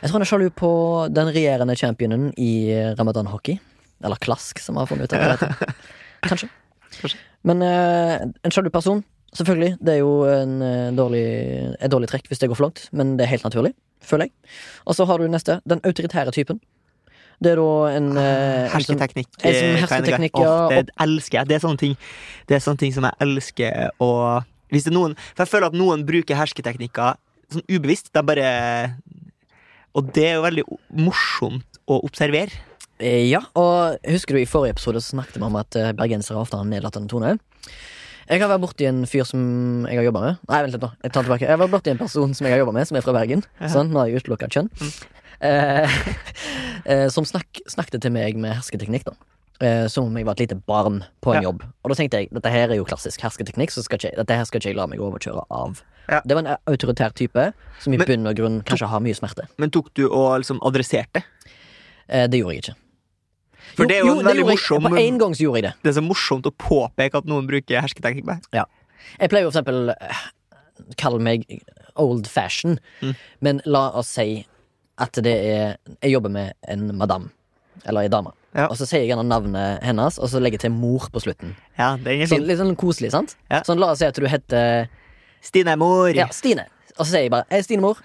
Jeg tror han er sjalu på den regjerende championen i ramadan-hockey. Eller klask, som har funnet ut av det. Kanskje. Kanskje. Men uh, en sjalu person, selvfølgelig. Det er jo en uh, dårlig, et dårlig trekk hvis det går for langt, men det er helt naturlig, føler jeg. Og så har du neste, den autoritære typen. Det er da en, eh, en som en som hersketeknikk, ja, oh, det elsker jeg. Det er sånne ting Det er sånne ting som jeg elsker å Hvis det er noen For jeg føler at noen bruker hersketeknikker sånn ubevisst. Det er bare Og det er jo veldig morsomt å observere. Eh, Ja, og husker du i forrige episode så snakket vi om at eh, bergensere ofte har en nedlatende tone? Jeg har vært borti en fyr som jeg har jobba med. Nei, vent litt nå. Jeg tar tilbake. Jeg har vært borti en person som jeg har jobba med, som er fra Bergen. Sånn, nå har jeg utelukka kjønn. Mm. eh, som snak, snakket til meg med hersketeknikk, da. Eh, som om jeg var et lite barn på en Ja. jobb. Og da tenkte jeg dette her er jo klassisk hersketeknikk, så ikke, dette her skal ikke jeg la meg overkjøre av. Ja. Det var en autoritær type som i Men- bunn og grunn kanskje har mye smerte. Men tok du og liksom adresserte? Eh, det gjorde jeg ikke. For det er jo en veldig morsomt. På en gang så gjorde jeg det. Det er så morsomt å påpeke at noen bruker hersketeknikk. med. Jeg pleier jo for eksempel eh, Kall meg old fashion, Mm. men la oss si at det er Jeg jobber med en madam, eller ei dame. Ja. Og så sier jeg gjerne navnet hennes, og så legger jeg til mor på slutten. Ja, den er Sånn, litt sånn koselig, sant? Ja. Sånn, la oss si at du heter Stine mor. ja, Stine. Og så sier jeg bare 'Hei, Stine, mor'.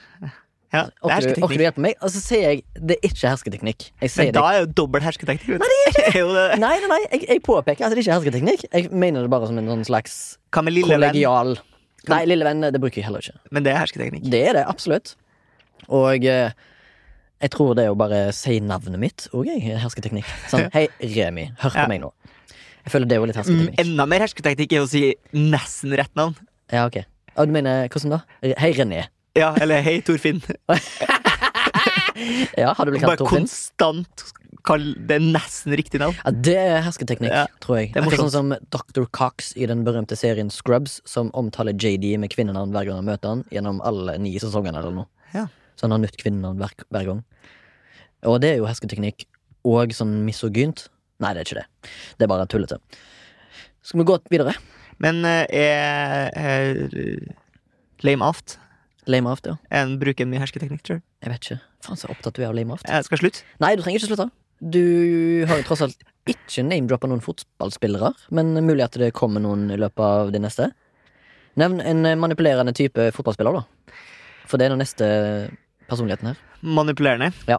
Ja, er Orker du, orker du hjelpe meg? Og så sier jeg 'Det er ikke hersketeknikk'. Men da er jo dobbelt hersketeknikk. Nei, det er jo det. Nei, nei, nei, jeg, jeg påpeker at det ikke er hersketeknikk. Jeg mener det bare som en sånn slags kollegial Nei, lille venn, det bruker jeg heller ikke. Men det er hersketeknikk. Det er det, absolutt. Og eh, jeg tror det er å bare si navnet mitt òg er hersketeknikk. Sånn, hei, Remi, hør på Ja. meg nå. Jeg føler det er jo litt Mm, hersketeknikk. Enda mer hersketeknikk er å si nesten rett navn. Ja, ok. Og du mener hvordan da? Hei, René. Ja, eller hei, Torfinn. Ja, har du blitt Bare kalt Torfinn? konstant kall det nesten riktig navn. Ja, det er hersketeknikk, Ja, tror jeg. det er Akkurat sånn som Dr. Cox i den berømte serien Scrubs, som omtaler JD med kvinnenavn hver gang han møter han, gjennom alle ni sesongene eller noe. Ja. Så han har nytt kvinnenavn hver, hver gang. Og det er jo hersketeknikk. Og sånn misogynt. Nei, det er ikke det. Det er bare tullete. Skal vi gå videre? Men eh, er, er lame aft Lame aft, ja. en bruker mye hersketeknikk, tror du? Jeg vet ikke. Faen så opptatt du er av lame aft. Jeg skal slutte. Nei, du trenger ikke slutte. Du har jo tross alt ikke name-droppa noen fotballspillere, men mulig at det kommer noen i løpet av de neste. Nevn en manipulerende type fotballspiller, da. For det er nå neste personligheten her. Manipulerende. Ja.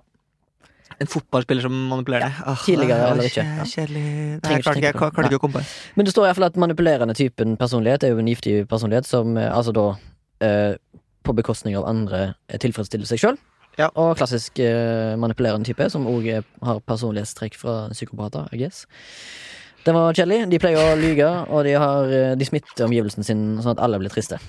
En fotballspiller som manipulerer. Ja, Tidligere er eller ikke. Ja. Kjedelig. Nei, klarte ikke klarte ikke å komme på det. Men det står iallfall at manipulerende typen personlighet er jo en giftig personlighet som eh, altså da eh, på bekostning av andre eh, tilfredsstiller seg sjøl. Ja. Og klassisk eh, manipulerende type, som òg har personlighetstrekk fra psykopater, I guess. Den var kjedelig. De pleier å lyge, og de, har, eh, de smitter omgivelsen sin sånn at alle blir triste.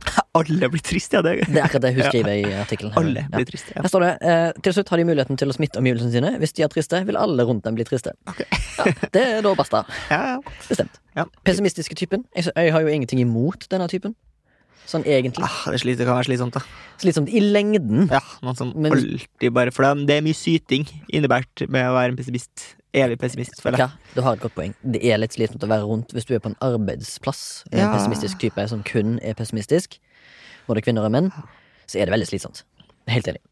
Alle blir triste, ja. Det. Det er akkurat det hun Ja. skriver i artikkelen. Alle Ja. blir triste. Ja. Her står det eh, til slutt har de muligheten til å smitte omgivelsene sine. Hvis de er triste, vil alle rundt dem bli triste. Ja, det er da basta. Ja, ja. Bestemt. Ja. Pessimistiske typen. Jeg, jeg har jo ingenting imot denne typen. Sånn egentlig. Ah, det, sliter, det kan være slitsomt, da. Slitsomt i lengden. Ja, Noen som Men- alltid bare For det er mye syting innebært med å være en pessimist. Evig pessimist, føler jeg. Ja, du har et godt poeng. Det er litt slitsomt å være rundt hvis du er på en arbeidsplass med en pessimistisk type som kun er pessimistisk, både kvinner og menn, så er det veldig slitsomt. Helt enig.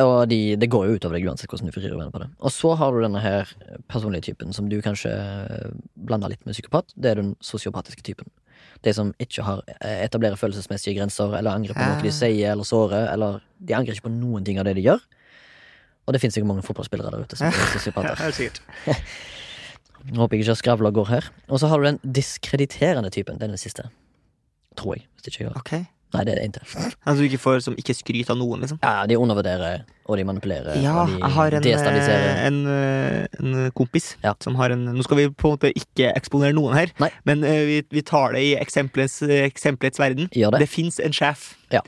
Og de, det går jo utover deg uansett hvordan du vrir venner på det. Og så har du denne her personlige typen som du kanskje blander litt med psykopat. Det er den sosiopatiske typen. De som ikke har eh, etablerer følelsesmessige grenser, eller angrer på noe de sier eller sårer, eller de angrer ikke på noen ting av det de gjør. Og det finnes ikke mange fotballspillere der ute som er sosiopater. Håper jeg ikke skravler går her. Og så har du den diskrediterende typen. Den er den siste. Tror jeg. Hvis ikke jeg har Ok. Nei, det er det ikke. Altså du ikke får som ikke skryt av noen, liksom? Ja, de undervurderer, og de manipulerer, Ja, og de jeg har en, destabiliserer. eh, en, eh, en kompis Ja. som har en Nå skal vi på en måte ikke eksponere noen her, Nei. men uh, vi, vi tar det i eh, eksempelets verden. Det. Det fins en sjef. Ja.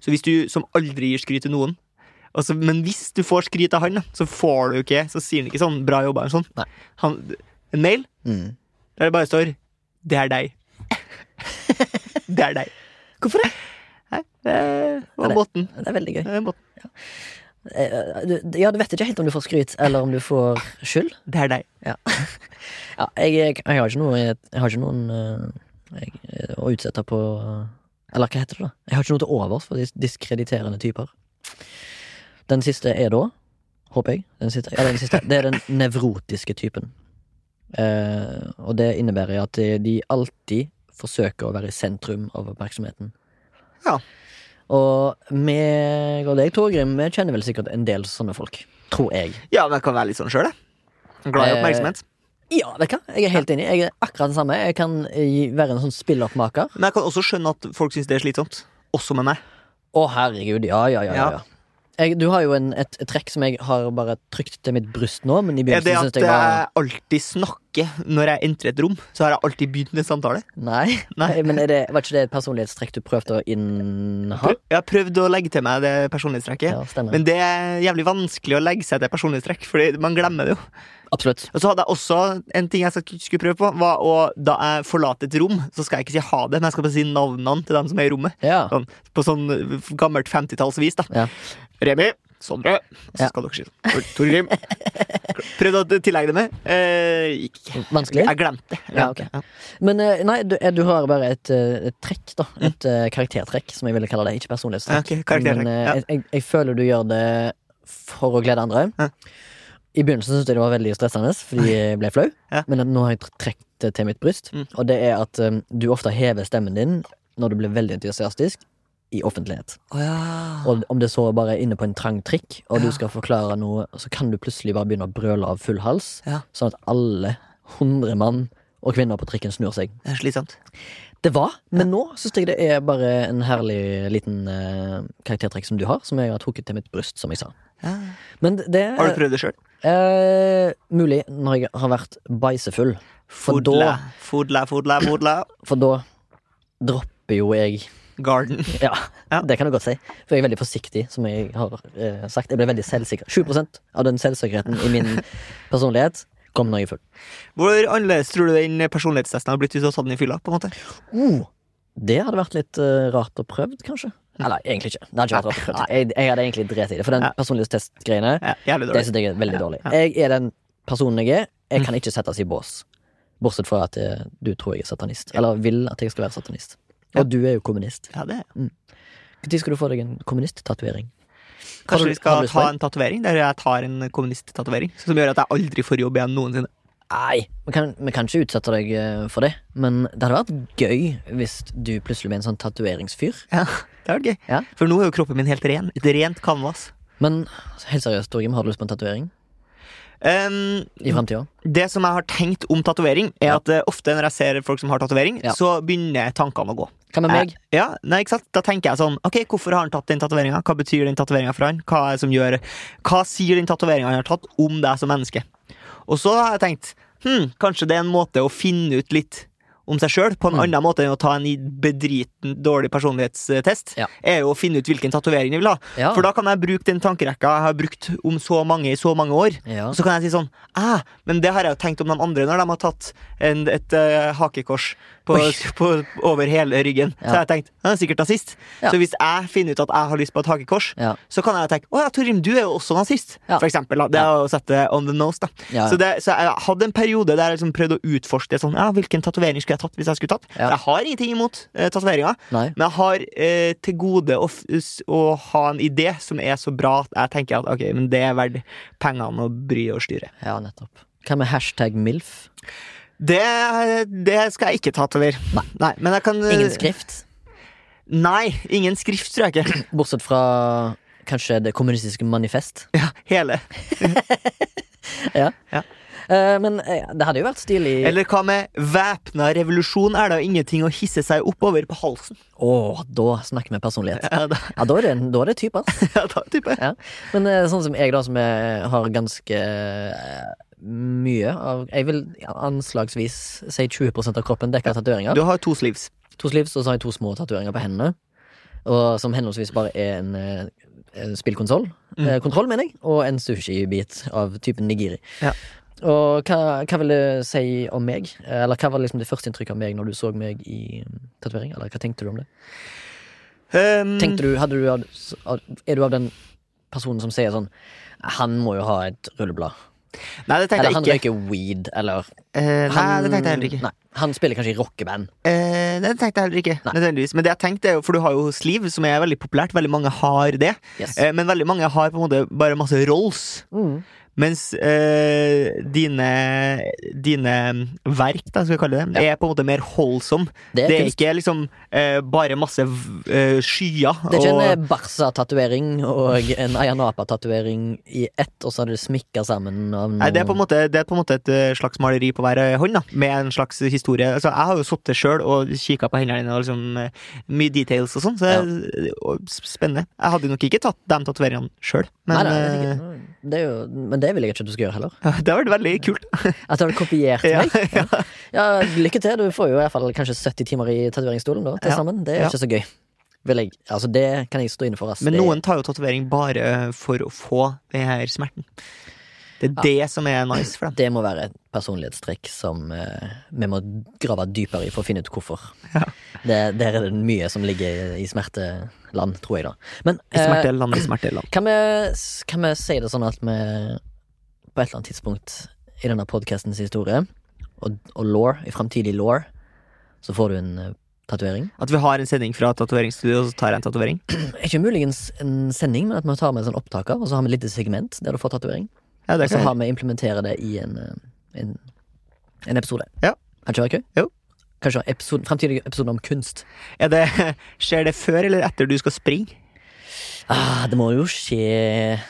Så hvis du som aldri gir skryt til noen altså, Men hvis du får skryt av han, så får du ikke Så sier han ikke sånn 'bra jobba' eller sånn. Han, en mail Mm. der det bare står 'det er deg'. det er deg. Hvorfor det? Nei, det var båten det- måten. Det er veldig gøy. Det er måten. Ja. du- Ja, du vet ikke helt om du får skryt, eller om du får skyld. Det er deg. Ja, jeg, jeg, jeg har ikke noe Jeg har ikke noen eh, jeg, eh, å utsette på eh, Eller hva heter det, da? Jeg har ikke noe til overs for dis diskrediterende typer. Den siste er da, håper jeg den siste, Ja, den siste. Det er den nevrotiske typen. Eh, og det innebærer at de, alltid forsøker å være i sentrum av oppmerksomheten. Ja. Og meg og deg, Torgrim, vi kjenner vel sikkert en del sånne folk. Tror jeg. Ja, men jeg kan være litt sånn sjøl, jeg. Glad i Eh. Ja, vet du hva? Jeg er helt enig. Jeg er akkurat den samme. Jeg kan eh, være en sånn spilloppmaker. Men jeg kan også skjønne at folk syns det er slitsomt. Også med meg. Å, herregud. Ja, ja, ja. ja, Ja. Ja. Jeg, du har jo en, et, et trekk som jeg har bare trykt til mitt bryst nå, men i Er det at jeg var jeg alltid snakker når jeg entrer et rom, så har jeg alltid begynt en samtale. Nei. Nei. Men det, var ikke det et personlighetstrekk du prøvde å inneha? Jeg har prøvd å legge til meg det personlighetstrekket. Ja. Men det er jævlig vanskelig å legge seg til personlighetstrekk, Fordi man glemmer det jo. Absolutt. Og så hadde jeg også en ting jeg skulle prøve på, var å da jeg forlater et rom, så skal jeg ikke si ha det, men jeg skal bare si navnene til dem som er i rommet. Ja. Sånn, på sånn gammelt 50-tallsvis, da. Ja. Remi, Sondre, så Ja. skal dere. Tor- Torgrim. Prøvde å tillegge det med. Eh, ikke. Vanskelig? Jeg glemte det. Ja, okay. ja. Men eh, nei, du, eh, du har bare et, eh, et trekk, da. Et mm. karaktertrekk, som jeg ville kalle det. Ikke personlighetstrekk. Ja, ok, Men jeg, jeg, jeg føler du gjør det for å glede andre. Ja. I begynnelsen syntes jeg det var veldig stressende, fordi jeg ble flau. Ja. Men nå har jeg trukket det til mitt bryst. Mm. Og det er at um, du ofte hever stemmen din når du blir veldig entusiastisk i offentlighet. Oh, ja. Og om det så bare er inne på en trang trikk, og du skal forklare noe, så kan du plutselig bare begynne å brøle av full hals, Ja. sånn at alle hundre mann og kvinner på trikken snur seg. Det er slitsomt. Det var, men nå syns jeg det er bare en herlig liten uh, karaktertrekk som du har, som jeg har trukket til mitt bryst, som jeg sa. Ja. Men det Har du prøvd det sjøl? Eh, mulig når jeg har vært bæsjefull, For Fodla, da- fodla, fodla, fodla. for da dropper jo jeg Garden. Ja, Ja. det kan du godt si. For jeg er veldig forsiktig, som jeg har eh, sagt. Jeg ble veldig selvsikker. 20% av den selvsikkerheten i min personlighet kom når jeg er full. Hvor annerledes tror du den personlighetstesten har blitt hvis du hadde tatt den i fylla? på en måte? Oh, det hadde vært litt uh, rart å prøve, kanskje. Eller egentlig ikke. Det hadde ikke vært å. Jeg, jeg hadde egentlig dret i det. For den Ja. personlighetstestgreiene, Ja, det synes jeg er veldig dårlig. Jeg er den personen jeg er. Jeg kan ikke settes i bås. Bortsett fra at jeg, du tror jeg er satanist. Eller vil at jeg skal være satanist. Og du er jo kommunist. Ja, det. er Når skal du få deg en kommunisttatovering? Kanskje vi skal ta en? en tatovering der jeg tar en kommunisttatovering? Som gjør at jeg aldri får jobb igjen noensinne. Nei, vi kan, vi kan ikke utsette deg eh, for det. Men det hadde vært gøy hvis du plutselig ble en sånn tatoveringsfyr. Ja, det hadde vært gøy. Ja. For nå er jo kroppen min helt ren. Et rent canvas. Men helt seriøst, Torgrim, har du lyst på en tatovering Um, i fremtiden. det som jeg har tenkt om tatovering, er Ja. at uh, ofte når jeg ser folk som har tatovering, Ja. så begynner tankene å gå. Hva med meg? Eh, Ja, nei, ikke sant? Da tenker jeg sånn Ok, hvorfor har han tatt den tatoveringa? Hva betyr den tatoveringa for han? Hva er det som gjør Hva sier den tatoveringa han har tatt, om deg som menneske? Og så har jeg tenkt hm, kanskje det er en måte å finne ut litt om seg sjøl, på en Mm. annen måte enn å ta en bedriten dårlig personlighetstest, Ja. er jo å finne ut hvilken tatovering jeg vil ha. Ja. For da kan jeg bruke den tankerekka jeg har brukt om så mange i så mange år. Ja. Og så kan jeg si sånn ah, Men det har jeg jo tenkt om de andre når de har tatt en, et uh, hakekors på, på, over hele ryggen. Så Ja. har jeg tenkt han er sikkert nazist. Ja. Så hvis jeg finner ut at jeg har lyst på et hakekors, Ja. så kan jeg tenke å ja, Torim, du er jo også nazist. For eksempel. Da. Det er å sette on the nose. Da. Så, det, så jeg hadde en periode der jeg liksom prøvde å utforske det sånn, ja, hvilken tatovering skulle jeg tatt hvis jeg skulle tatt. Jeg har ingenting imot eh, tatoveringer. Men jeg har eh, til gode å, å ha en idé som er så bra at jeg tenker at ok, men det er verdt pengene å bry og styre. Ja, nettopp. Hva med hashtag MILF? Det, det skal jeg ikke tatovere. Nei. men jeg kan Ingen skrift? Nei, ingen skrift, tror jeg ikke. Bortsett fra kanskje Det kommunistiske manifest? Ja, hele. Ja. Ja. Uh, men uh, det hadde jo vært stilig Eller hva med væpna revolusjon? Er det jo ingenting å hisse seg oppover på halsen? Å, da snakker vi personlighet. Ja, da, Ja, da er det, da er det typer. ja, da er type. Ja. Men uh, sånn som jeg, da, som er, har ganske mye av Jeg vil anslagsvis si 20% av kroppen dekker av tatoveringer. Du har to sleeves. To sleeves, og så har jeg to små tatoveringer på hendene. Og som henholdsvis bare er en, eh, en spillkonsoll. Mm. Eh, kontroll, mener jeg. Og en sushi-bit av typen nigiri. Ja. Og hva, hva vil det si om meg? Eller hva var liksom det første inntrykket av meg når du så meg i mm, tatovering? Eller hva tenkte du om det? Um, Tenkte du, hadde du Er du av den personen som sier sånn Han må jo ha et rulleblad. Nei, det tenkte Eller han jeg ikke. røyker weed, eller Eh, nei, han, det tenkte jeg heller ikke. Nei, han spiller kanskje i rockeband. Eh, det tenkte jeg heller ikke. Nei. nødvendigvis Men det jeg tenkte For du har jo sleeve, som er veldig populært. Veldig mange har det. Yes. Eh, men veldig mange har på en måte bare masse rolls. Mm. Mens eh, dine Dine verk, da, skal vi kalle det, Ja. er på en måte mer holdsom. Det er Det er ikke liksom eh, bare masse eh, skyer. Det er ikke og- en eh, Barca-tatovering og en Ayanapa-tatovering i ett, og så er det smikka sammen av noe Nei, det er, måte, det er på en måte et eh, slags maleri på hver eh, hånd, da, med en slags historie. Altså, jeg har jo sittet sjøl og kikka på hendene dine, og liksom, mye details og sånn, så det er spennende. Jeg hadde nok ikke tatt de tatoveringene sjøl, men nei, det er jo, men det vil jeg ikke at du skal gjøre heller. Ja, Det har vært veldig kult. At du har kopiert Ja, meg. Ja. ja, lykke til. Du får jo i hvert fall kanskje 70 timer i tatoveringsstolen da, til sammen. Det er ikke så gøy. Jeg, altså Det kan jeg stå inne for. Ass. Men noen tar jo tatovering bare for å få den her smerten. Det er det som er nice for dem. Det må være et personlighetstrekk som uh, vi må grave dypere i for å finne ut hvorfor. Ja. Det, der er det mye som ligger i, smerteland, tror jeg, da. Men eh, Smerteland, i smerteland. kan, vi, kan vi si det sånn at vi på et eller annet tidspunkt i denne podcastens historie, og, og law, i framtidig law, så får du en uh, tatovering? At vi har en sending fra tatoveringsstudio, og så tar jeg en tatovering. Ikke muligens en sending, men at vi tar med en sånn opptaker, og så har vi et lite segment der du får tatovering. Ja, Og så har vi implementere det i en, eh, en, en episode. Ja. Kan ikke være kø? Jo. Kanskje episode, fremtidig episode om kunst. Det, skjer det før eller etter du skal springe? Ah, det må jo skje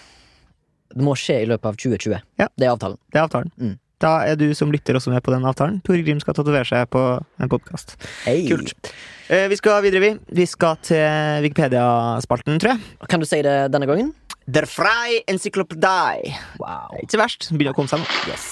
Det må skje i løpet av 2020. Ja. Det er avtalen. Det er avtalen. Mm. Da er du som lytter også med på den avtalen. Tor Grim skal tatovere seg på en podkast. Hei. Kult. Eh, vi skal videre, vi. Vi skal til Wikipedia-spalten, tror jeg. Kan du si det denne gangen? Der frei encyklopedi. Wow. Ikke verst. Begynner å komme seg nå. Yes.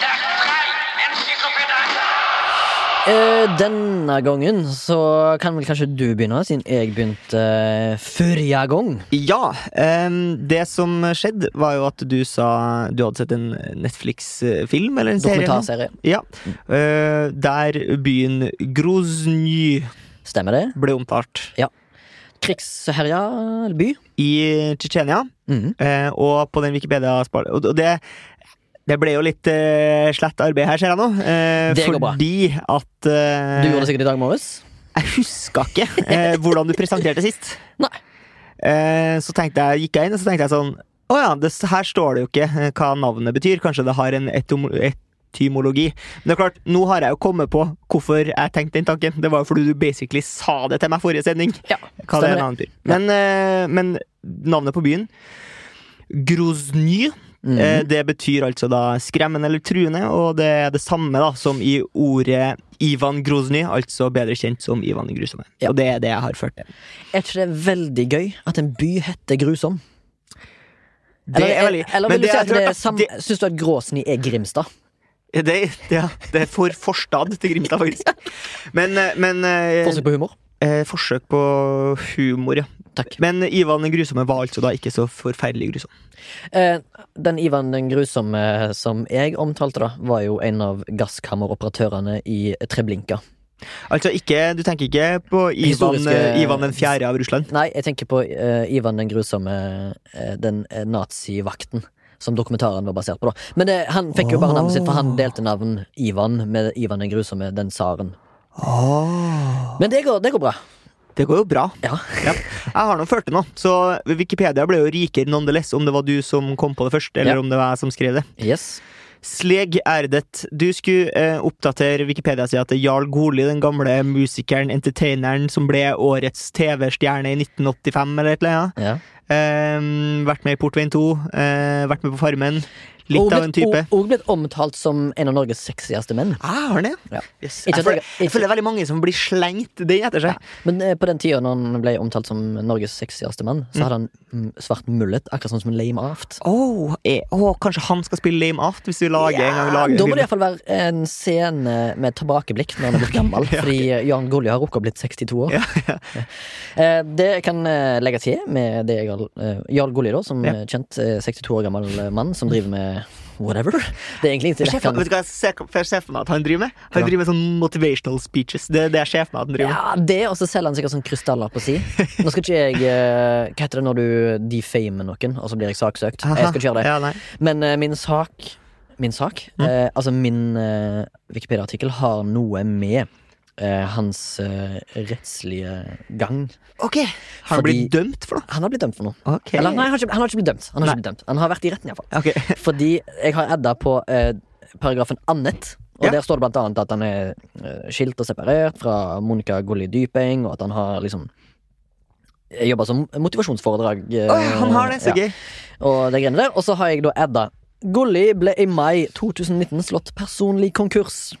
Der frei encyklopedi. Eh, denne gangen så kan vel kanskje du begynne, siden jeg begynte uh, forrige gang. Ja. Um, det som skjedde, var jo at du sa du hadde sett en Netflix-film eller en? Dokumentarserie. Ja. Uh, der byen Grozny Stemmer det? ble omtalt. Krigsherja by. I Tsjetsjenia. Mm. Uh, og på den Wikipedia-spalten Og og det, det ble jo litt uh, slett arbeid her, ser jeg nå. Uh, Det går bra. fordi at uh, Du gjorde det sikkert i dag morges? Jeg huska ikke uh, hvordan du presenterte sist. Nei. Eh, så tenkte jeg, gikk jeg inn og så tenkte jeg sånn Å ja, det, her står det jo ikke eh, hva navnet betyr. Kanskje det har en etom- etymologi. Men det er klart, nå har jeg jo kommet på hvorfor jeg tenkte den tanken. Det var jo fordi du basically sa det til meg forrige sending. Ja. Hva det det. navnet betyr. Men, eh, men navnet på byen Grozny Mhm. Eh, Det betyr altså da skremmende eller truende, og det er det samme da som i ordet Ivan Grozny, altså bedre kjent som Ivan den grusomme. Ja. Og det er det jeg har ført til. Er ikke det veldig gøy at en by heter Grusom? Det Eller, er veldig eller men vil du si at det sam... det, Syns du at Gråsny er Grimstad? det, det, det er for forstad til Grimstad, faktisk. Men, eh, men eh, Forsøk på humor? eh, forsøk på humor, ja. Takk. Men Ivan den grusomme var altså da ikke så forferdelig grusom. Eh, den Ivan den grusomme som jeg omtalte, da, var jo en av gasskammeroperatørene i Treblinka. Altså ikke, Du tenker ikke på Ivan, eh, Ivan den fjerde av Russland? Nei, jeg tenker på uh, Ivan den grusomme, uh, den eh, nazivakten. Som dokumentaren var basert på. da Men det, han fikk jo bare navnet sitt, for han delte navn Ivan med Ivan den grusomme, den tsaren. Oh. Men det går, det går bra. Det går jo bra. Ja. Ja. Jeg har nå ført det nå, så Wikipedia ble jo rikere nonetheless om det var du som kom på det først, eller Ja. om det var jeg som skrev det. Yes. Sleg Erdet, du skulle eh, oppdatere Wikipedia-sida til Jarl Goli, den gamle musikeren, entertaineren, som ble årets TV-stjerne i 1985, eller et eller annet. Ja. Eh, vært med i Portveien 2, eh, vært med på Farmen. Litt Og av en type. Og, og blitt omtalt som en av Norges sexieste menn. Ah, har han det? Ja. Yes. Jeg, føler, jeg- føler det er veldig mange som blir slengt det etter seg. Men eh, på den tida når han ble omtalt som Norges sexieste mann, så hadde han mm, svart mullet, akkurat sånn som en lame aft. Oh, eh, åh, kanskje han skal spille Lame Aft hvis vi lager en gang lager da må det iallfall være en scene med tilbakeblikk når han er blitt gammel. Ja, okay. Fordi Jan Golli har rukket å blitt 62 år. Ja, Eh, Det kan eh, legge til med det jeg har eh, Jarl Golli, da, som Ja. eh, kjent eh, 62 år gammel eh, mann som driver med whatever. Det er egentlig ikke Jeg kan... Vet du hva jeg ser, for meg at han driver med? Han Ja. driver med sånn motivational speeches. Det det er for at han driver med. Ja, det, og så selger han sikkert sånn krystaller på si. Nå skal ikke jeg eh, Hva heter det når du defamer noen, og så blir jeg saksøkt? Jeg skal ikke gjøre det. Ja. Men uh, min sak Min sak? Mm. Uh, altså, min uh, Wikipedia-artikkel har noe med eh, hans eh, rettslige gang. Ok, Har han Fordi- blitt dømt for noe? Han har blitt dømt for noe. Ok. Eller nei, han har ikke, han har ikke blitt dømt. Han har, ikke blitt dømt. han har vært i retten, iallfall. Ok. Fordi jeg har adda på eh, paragrafen annet. Og Ja. der står det blant annet at han er eh, skilt og separert fra Monica Golli Dypeng, og at han har liksom jobba som motivasjonsforedrag. eh, Oi, han har det, så ja. gøy. Og det greiene der. Og så har jeg da adda Golli ble i mai 2019 slått personlig konkurs.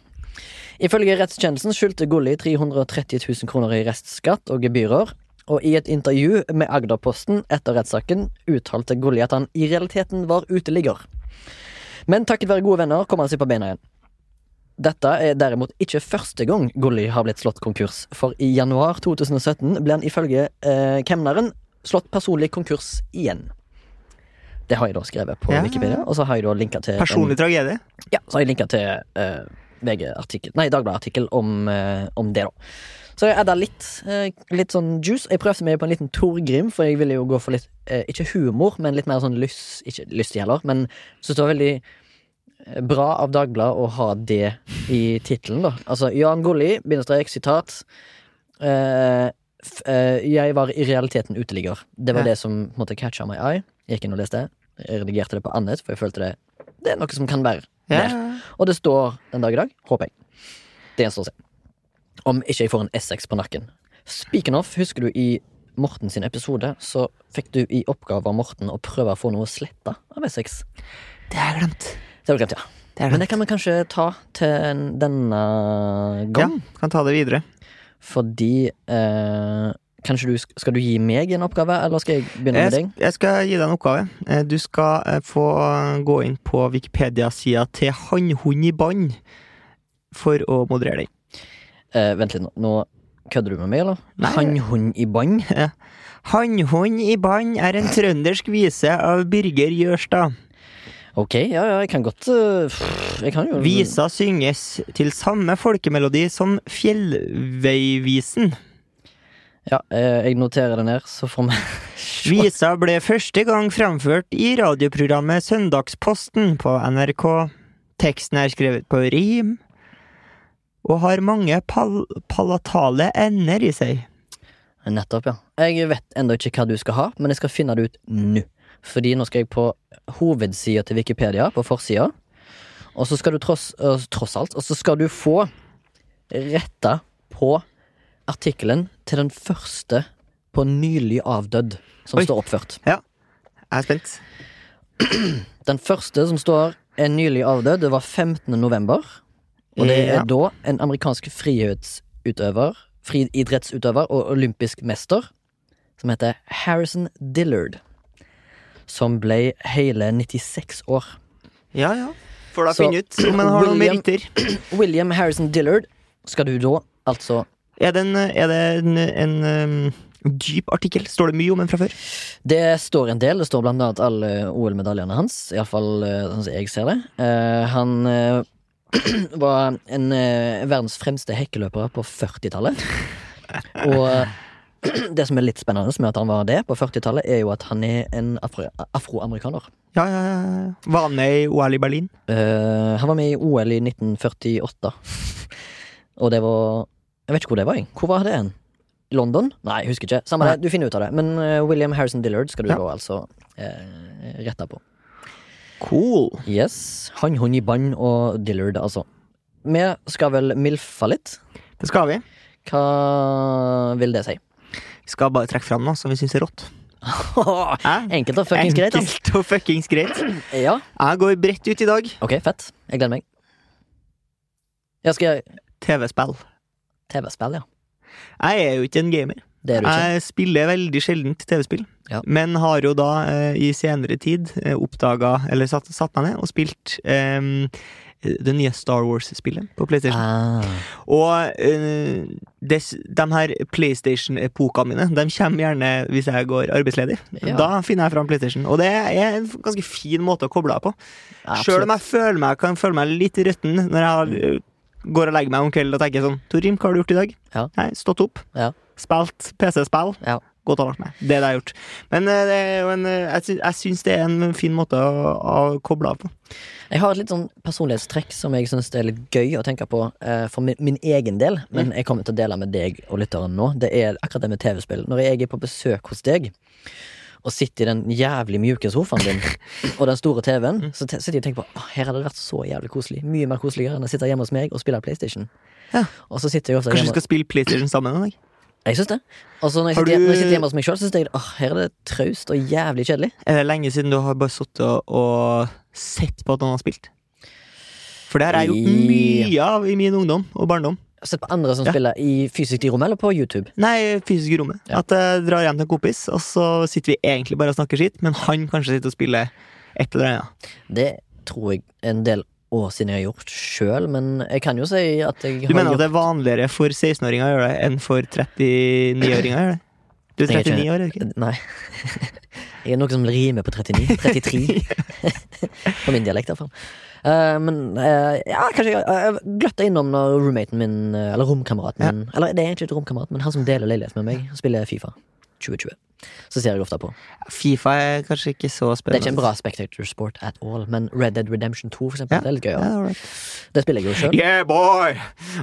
Ifølge rettskjennelsen skyldte Gulli 330 000 kroner i restskatt og gebyrer. Og i et intervju med Agderposten etter rettssaken uttalte Gulli at han i realiteten var uteligger. Men takket være gode venner kom han seg på beina igjen. Dette er derimot ikke første gang Gulli har blitt slått konkurs, for i januar 2017 ble han ifølge eh, kemneren slått personlig konkurs igjen. Det har jeg da skrevet på Ja. Wikipedia, og så har jeg da linka til en- Personlig tragedie. ja, så har jeg linka til eh, VG-artikkel Nei, Dagbladet-artikkel om, eh, om det, da. Så jeg adda litt, eh, litt sånn juice. Jeg prøvde meg på en liten Torgrim, for jeg ville jo gå for litt eh, Ikke humor, men litt mer sånn lyst Ikke lystig heller, men syns det var veldig bra av Dagbladet å ha det i tittelen, da. Altså Jan Golli, bindestrek, sitat. Uh, jeg var i realiteten uteligger. Det var Ja. det som på en måte catcha my eye. Jeg gikk inn og leste. Jeg redigerte det på annet, for jeg følte det Det er noe som kan være Ja. Og det står den dag i dag, håper jeg. Det gjenstår å se. Om ikke jeg får en Essex på nakken. Speaking of, husker du i Morten sin episode, så fikk du i oppgave av Morten å prøve å få noe sletta av Essex. Det har jeg glemt. Det har du glemt, ja. Det Men det kan vi kanskje ta til denne gang. Ja, kan ta det videre. Fordi eh, du Skal du gi meg en oppgave, eller skal jeg begynne med deg? jeg skal gi deg en oppgave. Eh, Du skal eh, få gå inn på Wikipedia-sida til Hannhund i bånd for å moderere den. Eh, vent litt, nå. nå kødder du med meg, eller? Hannhund i bånd? Hannhund i bånd er en trøndersk vise av Birger Jørstad. Ok, ja, ja, jeg kan godt eh, Jeg kan jo Visa synges til samme folkemelodi som Fjellveivisen. Ja, eh, jeg noterer det ned, så får vi se. Visa ble første gang framført i radioprogrammet Søndagsposten på NRK. Teksten er skrevet på rim og har mange pal palatale ender i seg. Nettopp, ja. Jeg vet ennå ikke hva du skal ha, men jeg skal finne det ut nå. Fordi nå skal jeg på hovedsida til Wikipedia, på forsida. Og så skal du tross, øh, tross alt Og så skal du få retta på artikkelen til den første på nylig avdødd som Oi. står oppført. Ja, Jeg er spent. Den første som står er nylig avdød. Det var 15. november. Og det er Ja. da en amerikansk frihetsutøver, friidrettsutøver og olympisk mester, som heter Harrison Dillard. Som ble hele 96 år. Ja, ja. Får da finne ut om han har noen meritter. William Harrison Dillard skal du da altså Er det en, er det en, en um, dyp artikkel? Står det mye om den fra før? Det står en del. Det står blant annet alle OL-medaljene hans. Iallfall sånn som jeg ser det. Uh, han uh, var en uh, verdens fremste hekkeløper på 40-tallet. Og eh, det som er litt spennende med at han var det på 40-tallet, er jo at han er en afro afroamerikaner. Ja, ja, ja. Var han med i OL i Berlin? Uh, han var med i OL i 1948. Og det var Jeg vet ikke hvor det var. jeg. Hvor var det hen? London? Nei, jeg husker ikke. Samme det, du finner ut av det. Men uh, William Harrison Dillard skal du Ja. da altså uh, rette på. Cool. Yes. Han, hun i bånd og Dillard, altså. Vi skal vel milfa litt. Det skal vi. Hva vil det si? Vi skal bare trekke fram noe som vi syns er rått. Enkelt og fuckings greit. Enkelt og fuckings greit. Ja, Jeg går bredt ut i dag. ok, fett. Jeg gleder meg. Jeg skal TV-spill. TV-spill, ja. Jeg er jo ikke en gamer. Er ikke. Jeg spiller veldig sjeldent TV-spill. Ja. Men har jo da eh, i senere tid eh, oppdaga, eller satt, satt meg ned og spilt eh, det nye Star Wars-spillet på PlayStation. Ah. Og eh, des, de her PlayStation-epokene mine De kommer gjerne hvis jeg går arbeidsledig. Ja. Da finner jeg fram PlayStation. Og det er en ganske fin måte å koble av på. Ja, Sjøl om jeg føler meg, kan føle meg litt røtten når jeg har, eh, går og legger meg om kvelden og tenker sånn Torim, hva har du gjort i dag? Ja. Nei, stått opp. Ja. Spilt PC-spill. Ja. Gått og lagt meg. Det det jeg har gjort. Men eh, en, eh, jeg, syns, det er en fin måte å, å koble av på. Jeg har et litt sånn personlighetstrekk som jeg syns er litt gøy å tenke på eh, for min, min egen del, men jeg kommer til å dele med deg og lytteren nå. Det er akkurat det med TV-spill. Når jeg er på besøk hos deg og sitter i den jævlig mjuke sofaen din og den store TV-en, så sitter jeg og tenker på «Åh, her hadde det vært så jævlig koselig. Mye mer koseligere enn å sitte hjemme hos meg og spille PlayStation. Ja. Og så sitter jeg ofte Kanskje vi hjemme skal spille PlayStation sammen en dag? Jeg syns det. Og så når jeg sitter, du- når jeg sitter hjemme hos meg sjøl, syns jeg åh, her er det traust og jævlig kjedelig. Er det lenge siden du har bare sittet og sett på at noen har spilt? For det har jeg gjort mye av i min ungdom og barndom. Sett på andre som Ja. spiller i fysisk i rommet, eller på YouTube? Nei, fysisk i rommet. Ja. At jeg drar hjem til en kompis, og så sitter vi egentlig bare og snakker skitt, men han kanskje sitter og spiller et eller annet. Det tror jeg en del år siden jeg har gjort sjøl, men jeg kan jo si at jeg har Du mener at det er vanligere for 16-åringer å gjøre det enn for 39-åringer å gjøre det? Du er Jeg er ikke- 39 år, er du ikke? Nei. Jeg er noe som rimer på 39. 33. på min dialekt, iallfall. Uh, men uh, ja, kanskje jeg uh, gløtta innom når roommaten min, eh, eller romkameraten min Eller det er egentlig ikke romkamerat, men han som deler leilighet med meg, spiller Fifa 2020. Så ser jeg ofte på. Fifa er kanskje ikke så spennende. Det er ikke en bra spectator sport at all, men Red Dead Redemption 2, for eksempel, Ja. det er litt gøy. Ja, right. Det spiller jeg jo sjøl. Yeah, boy!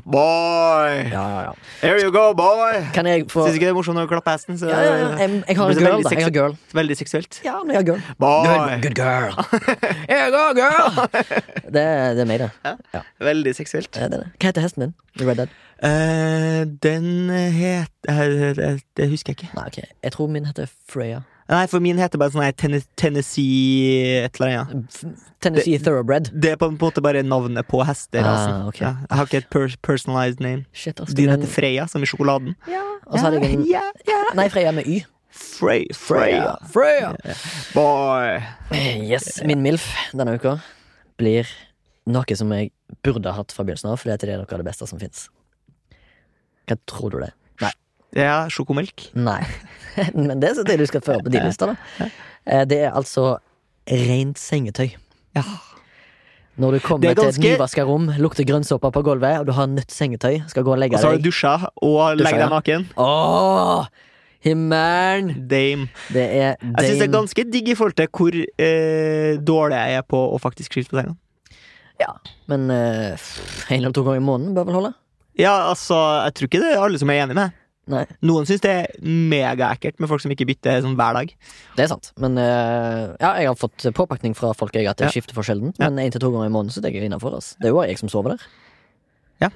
Boy! Ja, ja, ja. Here you go, boy! Kan jeg få Syns ikke det er morsomt når du klapper hesten? Så ja, ja. Jeg, jeg har en girl, da. Jeg har girl. Veldig seksuelt. Ja, men jeg har girl. Boy! Good, good girl. Here you go, girl! Det, det er meg, det. Veldig seksuelt. det, det. Hva heter hesten din? Red Dead? Eh, den het eh, det, det husker jeg ikke. Nei, okay. Jeg tror min heter Freya. Nei, for min heter bare sånn her Tennessee et eller annet. Tennessee Thoroughbred. Det er på en måte bare navnet på hester Ah, okay. ja, jeg har ikke et per personalized name. Shit, ass. Din men- heter Freya, som i sjokoladen. Ja. Og så hadde jeg en ja, ja. Nei, Freya med Y. Frey, Freya. Freya. Boy. Yes, min MILF denne uka blir noe som jeg burde hatt fra begynnelsen av, fordi det er noe av det beste som fins. Hva tror du det er? Ja, sjokomelk. Nei. Men det er det du skal føre på din liste, da. Eh, Det er altså rent sengetøy. Ja. Når du kommer ganske... til et nyvaska rom, lukter grønnsåpe på gulvet, og du har nytt sengetøy, skal gå og Og så har du deg dusja og legger deg naken. Åh! Himmelen! Dame. Det er Jeg syns det er ganske digg i forhold til hvor eh, dårlig jeg er på å faktisk skifte på senga. Ja, men eh, en eller to ganger i måneden bør vel holde? Ja, altså, jeg tror ikke det er alle som er enig med. Nei, Noen syns det er megaekkelt med folk som ikke bytter sånn hver dag. det er sant. Men eh, ja, jeg har fått påpakning fra folk jeg at jeg Ja. skifter for sjelden. Men én til to ganger i måneden så er jeg innafor. Altså. Det er jo jeg som sover der. Ja.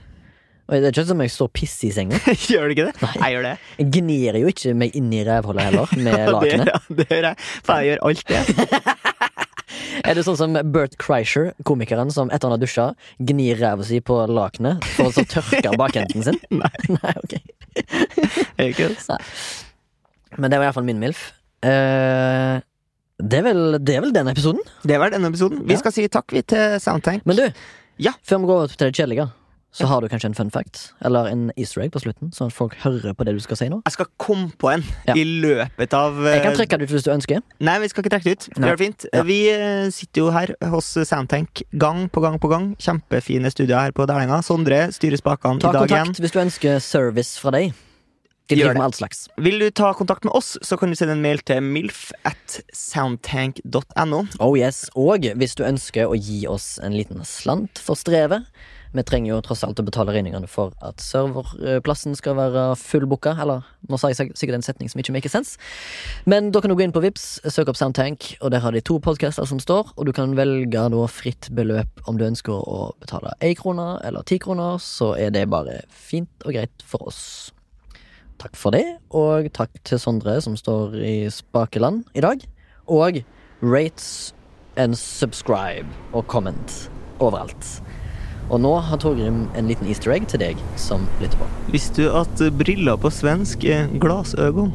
Og det er ikke som jeg står piss i senga. gjør du ikke det? Nei. Jeg gjør det. Jeg gnir jo ikke meg inn i rævhullet heller, med lakenet. ja, det gjør jeg. For jeg gjør alt det. Er det sånn som Bert Kreischer, komikeren, som etter han har dusja, gnir ræva si på lakenet for så tørke bakenden sin? Nei. Nei, ok. Ikke. Men det var iallfall min MILF. Uh, det, er vel, det er vel den episoden? Det var denne episoden. Vi skal si takk vi til Soundtank. Men du, Ja. før vi går over til det kjedelige, så har du kanskje en fun fact? Eller en easter egg på slutten, sånn at folk hører på det du skal si nå? Jeg skal komme på en Ja. i løpet av Jeg kan eh, trekke det ut hvis du ønsker. Nei, vi skal ikke trekke det ut. Det fint. Ja. Vi eh, sitter jo her hos Soundtank gang på gang på gang. Kjempefine studier her på Dælenga. Sondre styrer spakene i dag igjen. Ta kontakt hvis du ønsker service fra deg. De Gjør det. med alt slags. Vil du ta kontakt med oss, så kan du sende en mail til milf at soundtank.no. Oh yes, Og hvis du ønsker å gi oss en liten slant for strevet Vi trenger jo tross alt å betale regningene for at serverplassen skal være fullbooka. Eller, nå sa jeg sikkert en setning som ikke maker sense. Men da kan du gå inn på Vips, søk opp Soundtank, og der har de to podcaster som står. Og du kan velge da fritt beløp om du ønsker å betale én krone eller ti kroner. Så er det bare fint og greit for oss. Takk for det, og takk til Sondre som står i spakeland i dag. Og rates and subscribe og comment overalt. Og nå har Torgrim en liten easter egg til deg som lytter på. Visste du at briller på svensk er glasøgon?